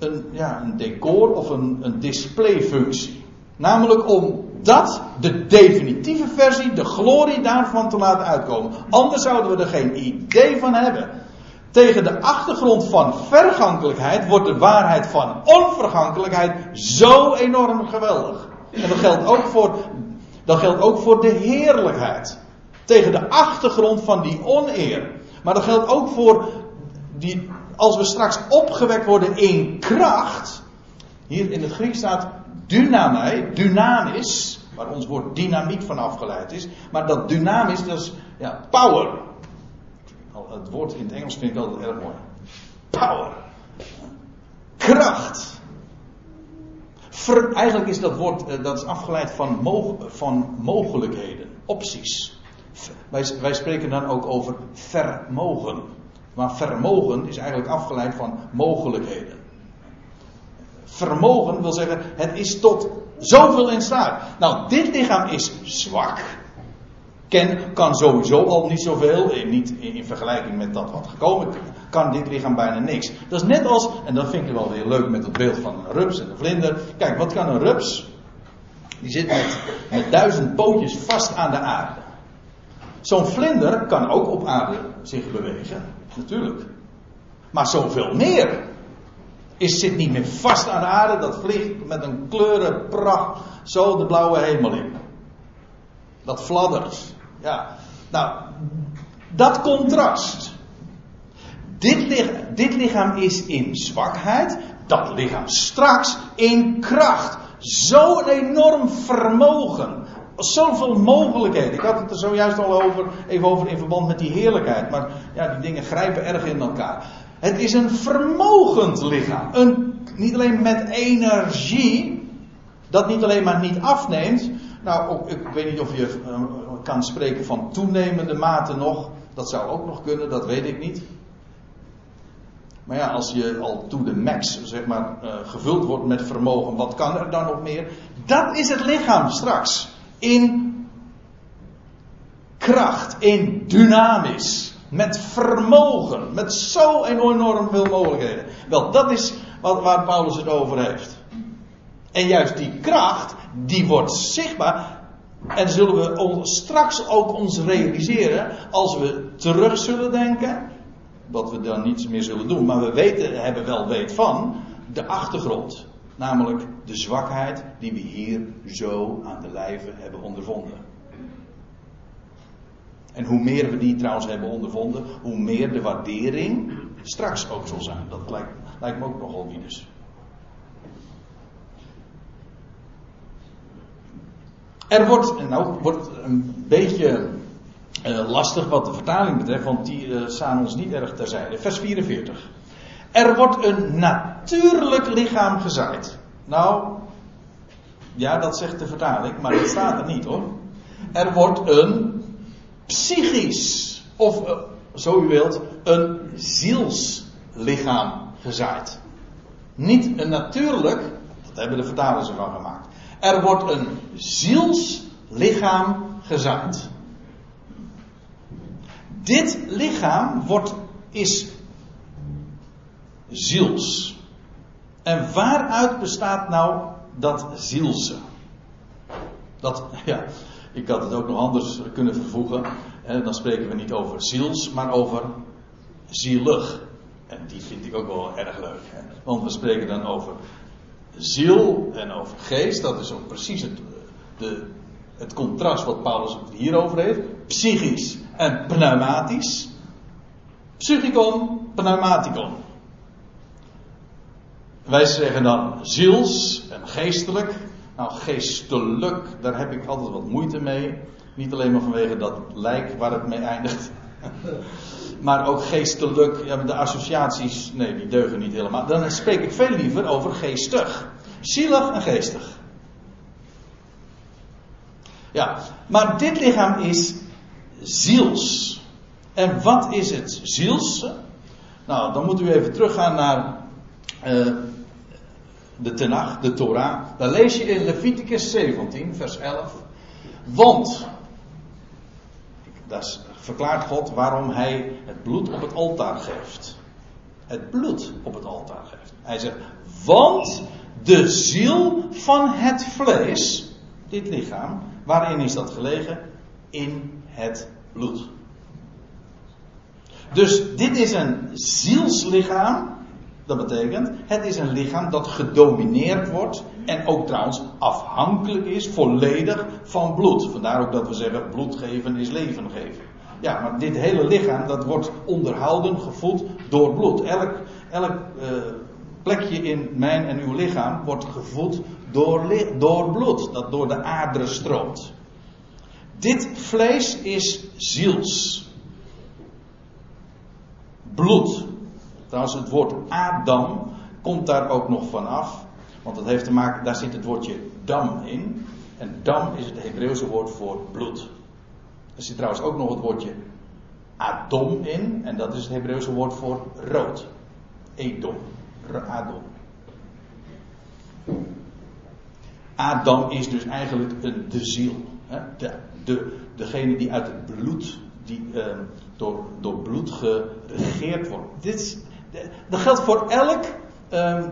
een, ja, een decor of een, een displayfunctie. Namelijk om dat, de definitieve versie, de glorie daarvan te laten uitkomen. Anders zouden we er geen idee van hebben. Tegen de achtergrond van vergankelijkheid wordt de waarheid van onvergankelijkheid zo enorm geweldig. En dat geldt ook voor, dat geldt ook voor de heerlijkheid. Tegen de achtergrond van die oneer. Maar dat geldt ook voor die, als we straks opgewekt worden in kracht. Hier in het Grieks staat dynamai, dynamis, waar ons woord dynamiek van afgeleid is. Maar dat dynamis, dat is ja, power. Het woord in het Engels vind ik altijd erg mooi. Power. Kracht. eigenlijk is dat woord eh, dat is afgeleid van, van mogelijkheden. opties. Wij spreken dan ook over vermogen. Maar vermogen is eigenlijk afgeleid van mogelijkheden. Vermogen wil zeggen, het is tot zoveel in staat. Nou, dit lichaam is zwak. Ken, kan sowieso al niet zoveel, eh, niet in, in vergelijking met dat wat gekomen kan dit lichaam bijna niks. Dat is net als, en dat vind ik wel weer leuk met het beeld van een rups en een vlinder. Kijk, wat kan een rups? Die zit met, met duizend pootjes vast aan de aarde. Zo'n vlinder kan ook op aarde zich bewegen, natuurlijk. Maar zoveel meer is, zit niet meer vast aan de aarde, dat vliegt met een kleurenpracht zo de blauwe hemel in. Dat fladdert. Ja. Nou, dat contrast. Dit, lichaam, dit lichaam is in zwakheid, dat lichaam straks in kracht. Zo'n enorm vermogen. Zoveel mogelijkheden. Ik had het er zojuist al over, even over in verband met die heerlijkheid. Maar ja, die dingen grijpen erg in elkaar. Het is een vermogend lichaam. Een, niet alleen met energie, dat niet alleen maar niet afneemt. Nou, ik weet niet of je uh, kan spreken van toenemende mate nog. Dat zou ook nog kunnen, dat weet ik niet. Maar ja, als je al to de max, zeg maar, uh, gevuld wordt met vermogen, wat kan er dan nog meer? Dat is het lichaam straks. In kracht, in dynamisch, met vermogen, met zo enorm veel mogelijkheden. Wel, dat is wat, waar Paulus het over heeft. En juist die kracht, die wordt zichtbaar. En zullen we ons straks ook ons realiseren als we terug zullen denken wat we dan niets meer zullen doen. Maar we weten, hebben wel weet van de achtergrond. Namelijk de zwakheid die we hier zo aan de lijve hebben ondervonden. En hoe meer we die trouwens hebben ondervonden, hoe meer de waardering straks ook zal zijn. Dat lijkt, lijkt me ook nogal wie dus. Er wordt, nou wordt een beetje uh, lastig wat de vertaling betreft, want die uh, staan ons niet erg terzijde. Vers 44. Er wordt een natuurlijk lichaam gezaaid. Nou, ja, dat zegt de vertaling, maar dat staat er niet hoor. Er wordt een psychisch, of uh, zo u wilt, een zielslichaam gezaaid. Niet een natuurlijk, dat hebben de vertalers ervan gemaakt. Er wordt een zielslichaam gezaaid. Dit lichaam wordt, is ziels. En waaruit bestaat nou dat zielse? Dat, [laughs] ja, ik had het ook nog anders kunnen vervoegen. En dan spreken we niet over ziels, maar over zielig. En die vind ik ook wel erg leuk. Want we spreken dan over ziel en over geest. Dat is ook precies het, de, het contrast wat Paulus hierover heeft. Psychisch en pneumatisch. Psychicon, pneumaticon. Wij zeggen dan ziels en geestelijk. Nou, geestelijk, daar heb ik altijd wat moeite mee. Niet alleen maar vanwege dat lijk waar het mee eindigt. [laughs] maar ook geestelijk, de associaties, nee, die deugen niet helemaal. Dan spreek ik veel liever over geestig. Zielig en geestig. Ja, maar dit lichaam is ziels. En wat is het ziels? Nou, dan moet u even teruggaan naar uh, de Tenach, de Torah. Daar lees je in Leviticus 17, vers 11. Want, daar verklaart God waarom hij het bloed op het altaar geeft. Het bloed op het altaar geeft. Hij zegt, want de ziel van het vlees, dit lichaam, waarin is dat gelegen? In het bloed. Dus dit is een zielslichaam. Dat betekent, het is een lichaam dat gedomineerd wordt en ook trouwens afhankelijk is volledig van bloed. Vandaar ook dat we zeggen bloed geven is leven geven. Ja, maar dit hele lichaam dat wordt onderhouden, gevoed door bloed. Elk, elk uh, plekje in mijn en uw lichaam wordt gevoed door, door bloed, dat door de aderen stroomt. Dit vlees is ziels. Bloed. Trouwens, het woord Adam komt daar ook nog vanaf. Want dat heeft te maken, daar zit het woordje dam in. En dam is het Hebreeuwse woord voor bloed. Er zit trouwens ook nog het woordje Adom in. En dat is het Hebreeuwse woord voor rood. Edom. Adom. Adam is dus eigenlijk een, de ziel. Hè? De, de, degene die uit het bloed, die uh, door, door bloed geregeerd wordt. Dit, dat geldt voor elk, uh,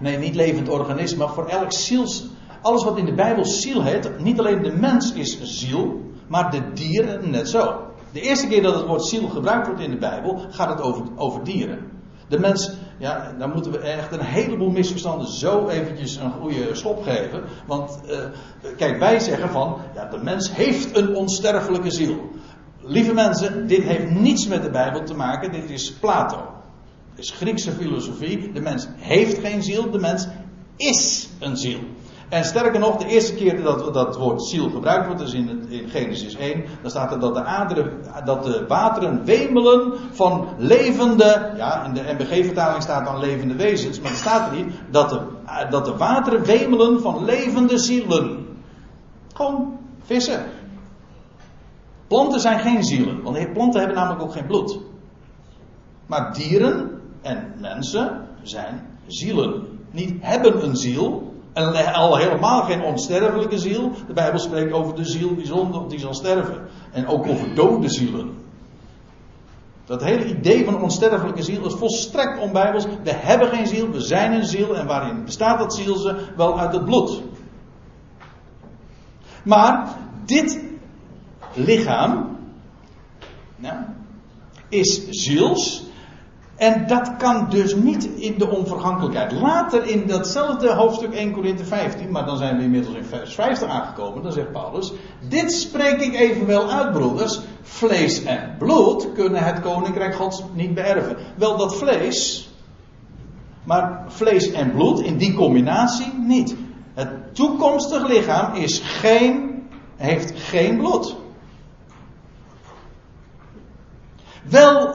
nee niet levend organisme, maar voor elk ziels, alles wat in de Bijbel ziel heet. Niet alleen de mens is ziel, maar de dieren net zo. De eerste keer dat het woord ziel gebruikt wordt in de Bijbel, gaat het over, over dieren. De mens, ja, daar moeten we echt een heleboel misverstanden zo eventjes een goede stop geven. Want, uh, kijk, wij zeggen van, ja, de mens heeft een onsterfelijke ziel. Lieve mensen, dit heeft niets met de Bijbel te maken, dit is Plato. Het is Griekse filosofie. De mens heeft geen ziel, de mens is een ziel. En sterker nog, de eerste keer dat dat woord ziel gebruikt wordt, is in, in Genesis 1, dan staat er dat de, dat de wateren wemelen van levende, ja, in de MBG-vertaling staat dan levende wezens, maar er staat er niet dat de, dat de wateren wemelen van levende zielen. Gewoon vissen. Planten zijn geen zielen, want planten hebben namelijk ook geen bloed. Maar dieren en mensen zijn zielen. Niet hebben een ziel, en al helemaal geen onsterfelijke ziel. De Bijbel spreekt over de ziel die, zonder, die zal sterven. En ook over dode zielen. Dat hele idee van onsterfelijke ziel is volstrekt onbijbels. We hebben geen ziel, we zijn een ziel. En waarin bestaat dat ziel ze? Wel uit het bloed. Maar dit lichaam is ziels. En dat kan dus niet in de onvergankelijkheid. Later in datzelfde hoofdstuk 1 Korinthe 15, maar dan zijn we inmiddels in vers 50 aangekomen, dan zegt Paulus: Dit spreek ik evenwel uit, broeders. Vlees en bloed kunnen het koninkrijk Gods niet beërven. Wel dat vlees, maar vlees en bloed in die combinatie niet. Het toekomstig lichaam is geen, heeft geen bloed. Wel,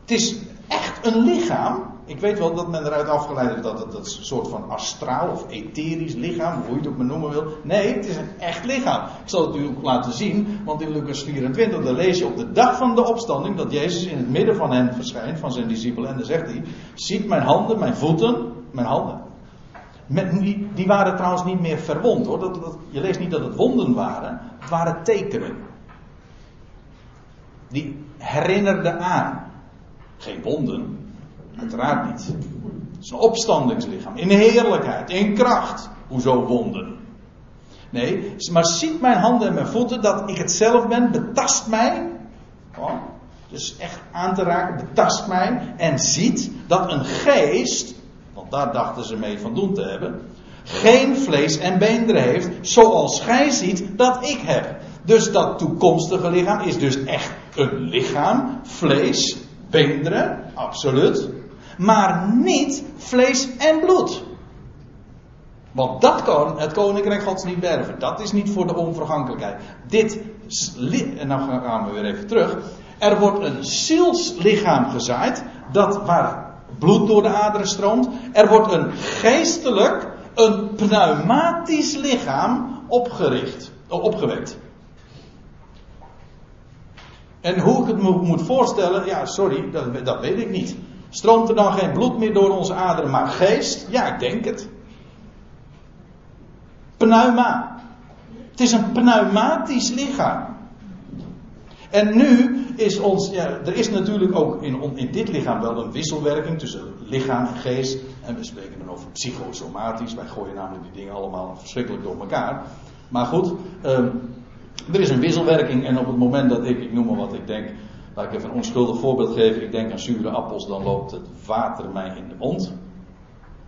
het is echt een lichaam. Ik weet wel dat men eruit afgeleid heeft dat het een soort van astraal of etherisch lichaam, hoe je het ook maar noemen wil. Nee, het is een echt lichaam. Ik zal het u ook laten zien, want in Lucas 24 dan lees je op de dag van de opstanding dat Jezus in het midden van hen verschijnt, van zijn discipelen. En dan zegt hij, ziet mijn handen, mijn voeten, mijn handen. Met, die, die, waren trouwens niet meer verwond hoor. Dat, je leest niet dat het wonden waren, het waren tekenen. Die herinnerden aan. Geen wonden. Uiteraard niet. Het is een opstandingslichaam. In heerlijkheid, in kracht. Hoezo wonden? Nee, maar ziet mijn handen en mijn voeten dat ik het zelf ben, betast mij. Oh, dus echt aan te raken, betast mij. En ziet dat een geest, want daar dachten ze mee van doen te hebben, geen vlees en beenderen heeft, zoals gij ziet dat ik heb. Dus dat toekomstige lichaam is dus echt een lichaam, vlees, beenderen, absoluut. Maar niet vlees en bloed. Want dat kan het koninkrijk gods niet berven. Dat is niet voor de onvergankelijkheid. Dit, en dan gaan we weer even terug. Er wordt een zielslichaam gezaaid, dat waar bloed door de aderen stroomt. Er wordt een geestelijk, een pneumatisch lichaam opgericht, opgewekt. En hoe ik het me moet voorstellen, ja, sorry, dat, dat weet ik niet. Stroomt er dan geen bloed meer door onze aderen, maar geest? Ja, ik denk het. Pneuma. Het is een pneumatisch lichaam. En nu is ons, er is natuurlijk ook in, in dit lichaam wel een wisselwerking tussen lichaam en geest. En we spreken dan over psychosomatisch. Wij gooien namelijk die dingen allemaal verschrikkelijk door elkaar. Maar goed, um, er is een wisselwerking en op het moment dat ik, ik noem maar wat ik denk, laat ik even een onschuldig voorbeeld geven, ik denk aan zure appels, dan loopt het water mij in de mond.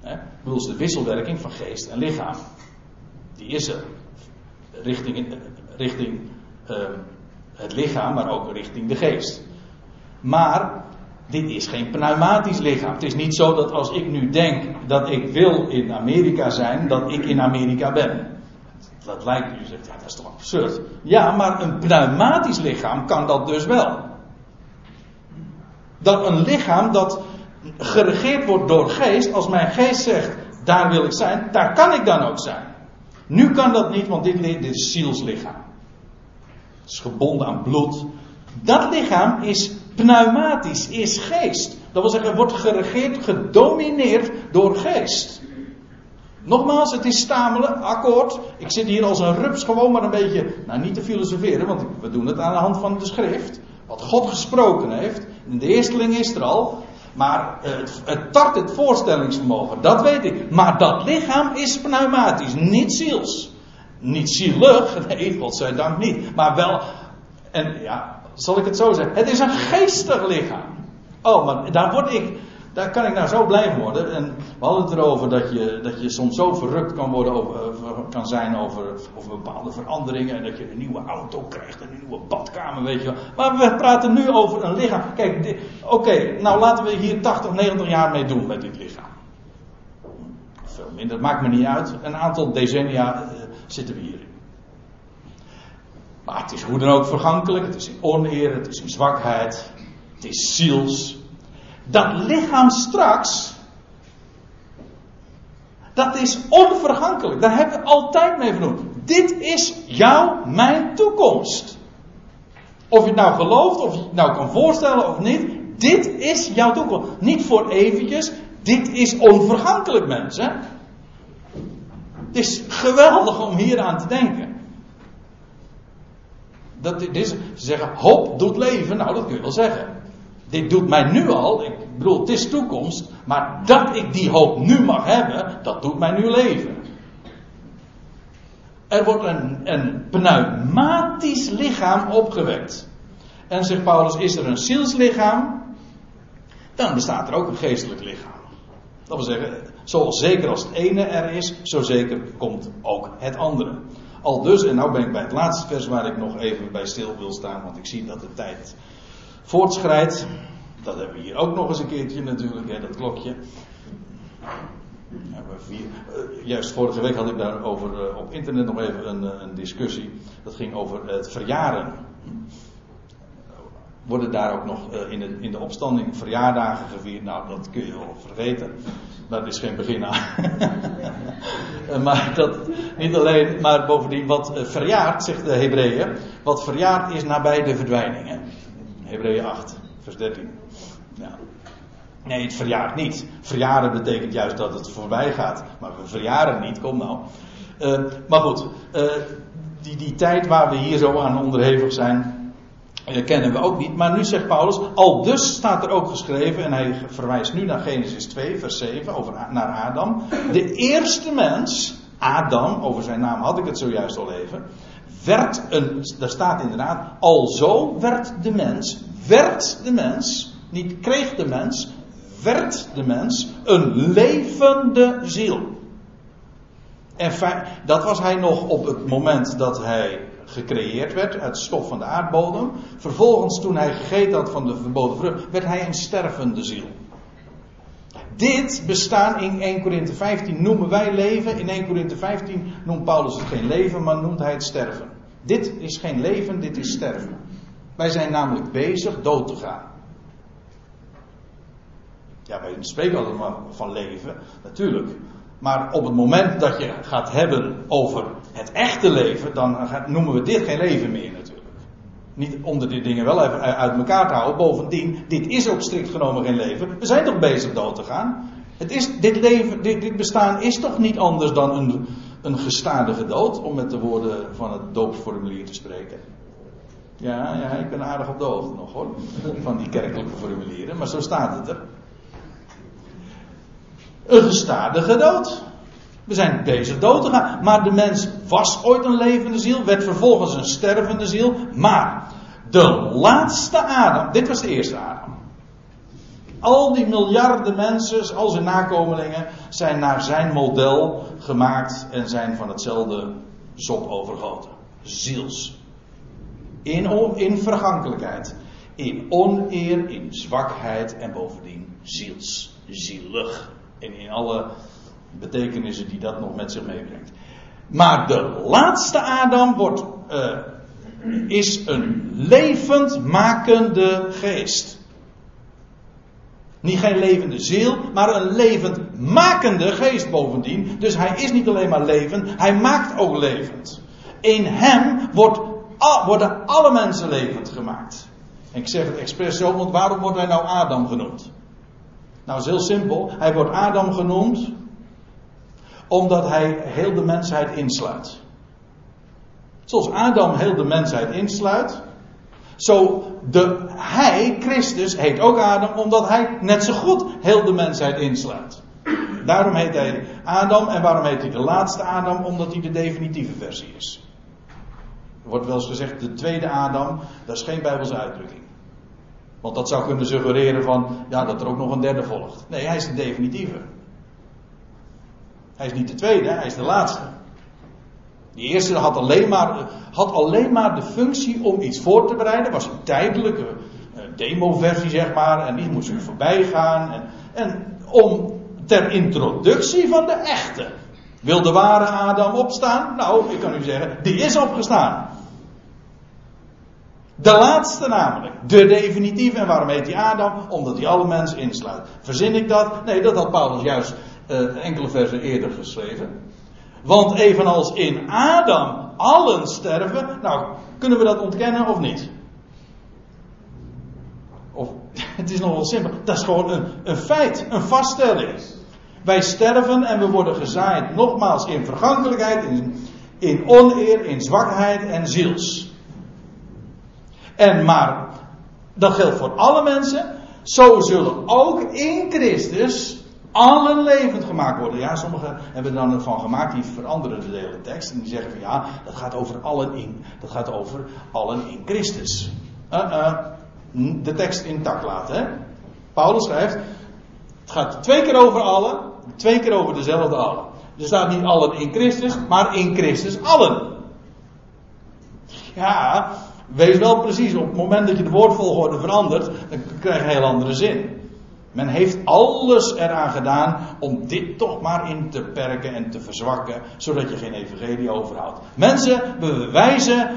He? Ik bedoel, de wisselwerking van geest en lichaam. Die is er. Richting, richting uh, het lichaam, maar ook richting de geest. Maar dit is geen pneumatisch lichaam. Het is niet zo dat als ik nu denk dat ik wil in Amerika zijn, dat ik in Amerika ben dat lijkt u zegt, ja, dat is toch absurd. Ja, maar een pneumatisch lichaam kan dat dus wel. Dat een lichaam dat geregeerd wordt door geest, als mijn geest zegt, daar wil ik zijn, daar kan ik dan ook zijn. Nu kan dat niet, want dit, dit is zielslichaam. Het is gebonden aan bloed. Dat lichaam is pneumatisch, is geest. Dat wil zeggen, wordt geregeerd, gedomineerd door geest. Nogmaals, het is stamelen, akkoord. Ik zit hier als een rups gewoon maar een beetje, nou niet te filosoferen, want we doen het aan de hand van de schrift. Wat God gesproken heeft. In de eersteling is er al. Maar het, het tart het voorstellingsvermogen, dat weet ik. Maar dat lichaam is pneumatisch, niet ziels. Niet zielig, [laughs] nee, godzijdank niet. Maar wel, en ja, zal ik het zo zeggen. Het is een geestig lichaam. Oh, maar daar word ik, daar kan ik nou zo blij worden. En we hadden het erover dat je, dat je soms zo verrukt kan, worden over, kan zijn over, bepaalde veranderingen. En dat je een nieuwe auto krijgt en een nieuwe badkamer, weet je. Maar we praten nu over een lichaam. Kijk, oké, nou laten we hier 80, 90 jaar mee doen met dit lichaam. Veel minder, dat maakt me niet uit. Een aantal decennia uh, zitten we hierin. Maar het is hoe dan ook vergankelijk. Het is in oneer, het is in zwakheid. Het is ziels. Dat lichaam straks. Dat is onvergankelijk. Daar hebben we altijd mee genoemd. Dit is jouw, mijn toekomst. Of je het nou gelooft, of je het nou kan voorstellen of niet. Dit is jouw toekomst. Niet voor eventjes. Dit is onvergankelijk, mensen. Het is geweldig om hier aan te denken. Dat, dit ze zeggen, hoop doet leven. Nou, dat kun je wel zeggen. Dit doet mij nu al, ik bedoel, het is toekomst, maar dat ik die hoop nu mag hebben, dat doet mij nu leven. Er wordt een, een pneumatisch lichaam opgewekt. En zegt Paulus, is er een zielslichaam, dan bestaat er ook een geestelijk lichaam. Dat wil zeggen, zoals zeker als het ene er is, zo zeker komt ook het andere. Al dus, en nou ben ik bij het laatste vers waar ik nog even bij stil wil staan, want ik zie dat de tijd voortschrijdt. Dat hebben we hier ook nog eens een keertje natuurlijk, hè, dat klokje. Vier, uh, juist vorige week had ik daarover uh, op internet nog even een, uh, een, discussie. Dat ging over het verjaren. Worden daar ook nog in, de, in de opstanding verjaardagen gevierd? Nou, dat kun je wel vergeten. Dat is geen begin aan. [laughs] maar dat niet alleen, maar bovendien wat verjaart, zegt de Hebreeën. Wat verjaart is nabij de verdwijning. Hebreeën 8, vers 13. Ja. Nee, het verjaart niet. Verjaren betekent juist dat het voorbij gaat. Maar we verjaren niet, kom nou. Uh, maar goed, uh, die, die tijd waar we hier zo aan onderhevig zijn, uh, kennen we ook niet. Maar nu zegt Paulus, al dus staat er ook geschreven, en hij verwijst nu naar Genesis 2, vers 7, over, naar Adam. De eerste mens, Adam, over zijn naam had ik het zojuist al even, werd een, daar staat inderdaad, alzo werd de mens, werd de mens, niet kreeg de mens, werd de mens een levende ziel. En dat was hij nog op het moment dat hij gecreëerd werd uit stof van de aardbodem. Vervolgens, toen hij gegeten had van de verboden vrucht, werd hij een stervende ziel. Dit bestaan in 1 Korinthe 15 noemen wij leven. In 1 Korinthe 15 noemt Paulus het geen leven, maar noemt hij het sterven. Dit is geen leven, dit is sterven. Wij zijn namelijk bezig dood te gaan. Ja, wij spreken altijd maar van leven, natuurlijk. Maar op het moment dat je gaat hebben over het echte leven, dan noemen we dit geen leven meer natuurlijk. Niet om de dingen wel even uit elkaar te houden. Bovendien, dit is ook strikt genomen geen leven. We zijn toch bezig dood te gaan. Het is, dit, leven, dit, dit bestaan is toch niet anders dan een, een gestadige dood, om met de woorden van het doopsformulier te spreken. Ja, ja, ik ben aardig op de nog hoor, van die kerkelijke formulieren, maar zo staat het er. Een gestadige dood. We zijn bezig dood te gaan. Maar de mens was ooit een levende ziel, werd vervolgens een stervende ziel. Maar de laatste Adam, dit was de eerste Adam. Al die miljarden mensen, al zijn nakomelingen, zijn naar zijn model gemaakt en zijn van hetzelfde sop overgoten. Ziels. In, in vergankelijkheid. In oneer, in zwakheid en bovendien ziels. Zielig. En in alle betekenissen die dat nog met zich meebrengt. Maar de laatste Adam wordt, uh, is een levend makende geest. Niet geen levende ziel, maar een levend makende geest bovendien. Dus hij is niet alleen maar levend, hij maakt ook levend. In hem wordt worden alle mensen levend gemaakt. En ik zeg het expres zo, want waarom wordt hij nou Adam genoemd? Nou, is heel simpel. Hij wordt Adam genoemd omdat hij heel de mensheid insluit. Zoals Adam heel de mensheid insluit, zo de, hij, Christus, heet ook Adam omdat hij net zo goed heel de mensheid insluit. Daarom heet hij Adam en waarom heet hij de laatste Adam? Omdat hij de definitieve versie is. Er wordt wel eens gezegd de tweede Adam, dat is geen Bijbelse uitdrukking. Want dat zou kunnen suggereren van, ja, dat er ook nog een derde volgt. Nee, hij is de definitieve. Hij is niet de tweede, hij is de laatste. Die eerste had alleen maar, had alleen maar de functie om iets voor te bereiden. was een tijdelijke uh, demoversie, zeg maar. En die moest u voorbij gaan. En, en om ter introductie van de echte. Wil de ware Adam opstaan? Nou, ik kan u zeggen, die is opgestaan. De laatste namelijk. De definitieve. En waarom heet hij Adam? Omdat hij alle mensen insluit. Verzin ik dat? Nee, dat had Paulus juist uh, enkele versen eerder geschreven. Want evenals in Adam allen sterven, nou, kunnen we dat ontkennen of niet? Of, [laughs] het is nog wel simpel. Dat is gewoon een, een feit, een vaststelling. Wij sterven en we worden gezaaid nogmaals in vergankelijkheid, in, in oneer, in zwakheid en ziels. En maar, dat geldt voor alle mensen. Zo zullen ook in Christus allen levend gemaakt worden. Ja, sommigen hebben er dan ervan gemaakt, die veranderen de hele tekst. En die zeggen van ja, dat gaat over allen in, dat gaat over allen in Christus. Uh, uh, de tekst intact laten. Hè? Paulus schrijft, het gaat twee keer over allen, twee keer over dezelfde allen. Er staat niet allen in Christus, maar in Christus allen. Ja, wees wel precies, op het moment dat je de woordvolgorde verandert, dan krijg je een heel andere zin. Men heeft alles eraan gedaan om dit toch maar in te perken en te verzwakken, zodat je geen evangelie overhoudt. Mensen bewijzen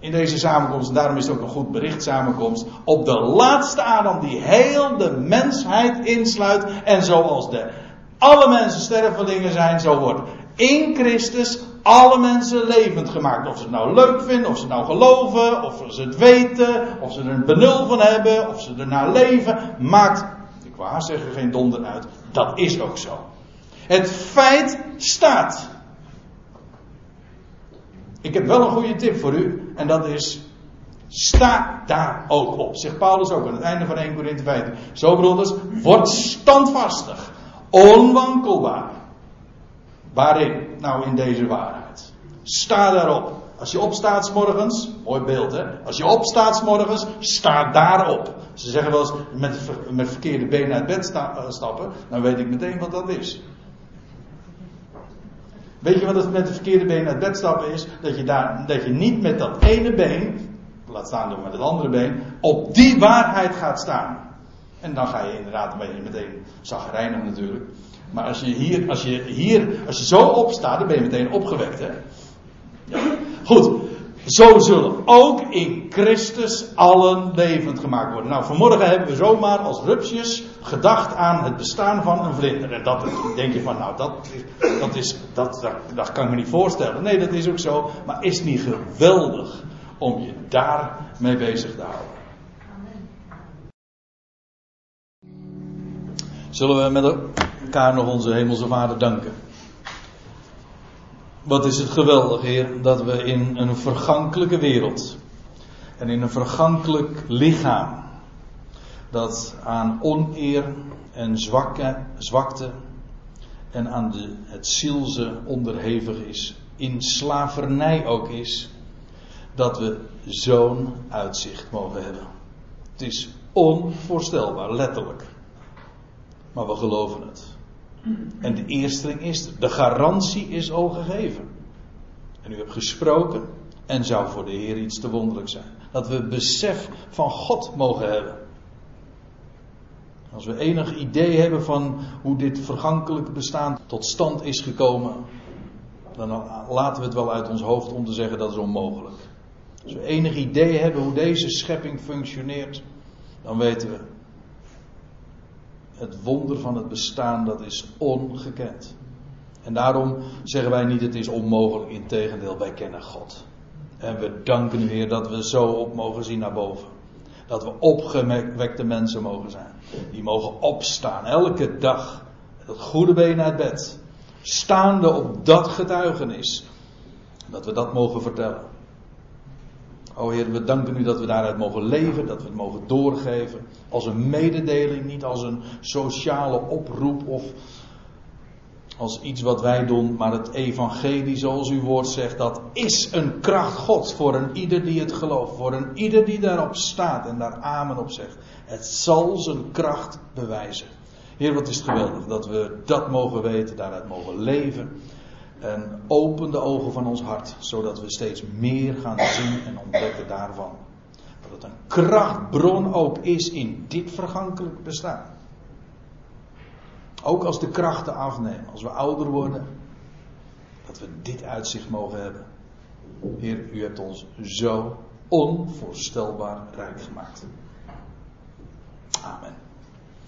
in deze samenkomst, en daarom is het ook een goed bericht samenkomst, op de laatste Adam die heel de mensheid insluit. En zoals de alle mensen stervelingen zijn, zo wordt in Christus alle mensen levend gemaakt. Of ze het nou leuk vinden, of ze het nou geloven, of ze het weten, of ze er een benul van hebben, of ze er naar leven, maakt waar zeggen geen donder uit. Dat is ook zo. Het feit staat. Ik heb wel een goede tip voor u. En dat is. Sta daar ook op. Zegt Paulus ook aan het einde van 1 Corinthië 15. Zo broeders, word standvastig. Onwankelbaar. Waarin? Nou, in deze waarheid. Sta daarop. Als je opstaat morgens, mooi beeld hè. Als je opstaat morgens, sta daarop. Ze zeggen wel eens met, met verkeerde benen uit bed uh, stappen, dan weet ik meteen wat dat is. Weet je wat het met de verkeerde benen uit bed stappen is? Dat je, daar, dat je niet met dat ene been, laat staan door met het andere been, op die waarheid gaat staan. En dan ga je inderdaad een beetje meteen zagrijnig natuurlijk. Maar als je hier, als je hier, als je zo opstaat, dan ben je meteen opgewekt hè. Ja. Goed, zo zullen ook in Christus allen levend gemaakt worden. Nou, vanmorgen hebben we zomaar als rupsjes gedacht aan het bestaan van een vlinder. En dat denk je van, nou, dat, dat, is, dat, dat, dat kan ik me niet voorstellen. Nee, dat is ook zo. Maar is niet geweldig om je daar mee bezig te houden? Zullen we met elkaar nog onze hemelse vader danken? Wat is het geweldig, Heer, dat we in een vergankelijke wereld en in een vergankelijk lichaam dat aan oneer en zwakke, zwakte en aan de, het zielse onderhevig is, in slavernij ook is, dat we zo'n uitzicht mogen hebben. Het is onvoorstelbaar, letterlijk. Maar we geloven het. En de eersteling is er. De garantie is al gegeven. En u hebt gesproken en zou voor de Heer iets te wonderlijk zijn. Dat we besef van God mogen hebben. Als we enig idee hebben van hoe dit vergankelijke bestaan tot stand is gekomen, dan laten we het wel uit ons hoofd om te zeggen dat is onmogelijk. Als we enig idee hebben hoe deze schepping functioneert, dan weten we het wonder van het bestaan, dat is ongekend. En daarom zeggen wij niet het is onmogelijk, integendeel, wij kennen God. En we danken u, Heer, dat we zo op mogen zien naar boven. Dat we opgewekte mensen mogen zijn. Die mogen opstaan elke dag. Het goede been uit bed. Staande op dat getuigenis. Dat we dat mogen vertellen. O Heer, we danken u dat we daaruit mogen leven, dat we het mogen doorgeven. Als een mededeling, niet als een sociale oproep of als iets wat wij doen, maar het evangelie, zoals uw woord zegt, dat is een kracht Gods voor een ieder die het gelooft, voor een ieder die daarop staat en daar amen op zegt. Het zal zijn kracht bewijzen. Heer, wat is het geweldig dat we dat mogen weten, daaruit mogen leven. En open de ogen van ons hart, zodat we steeds meer gaan zien en ontdekken daarvan. Dat het een krachtbron ook is in dit vergankelijk bestaan. Ook als de krachten afnemen, als we ouder worden, dat we dit uitzicht mogen hebben. Heer, u hebt ons zo onvoorstelbaar rijk gemaakt. Amen.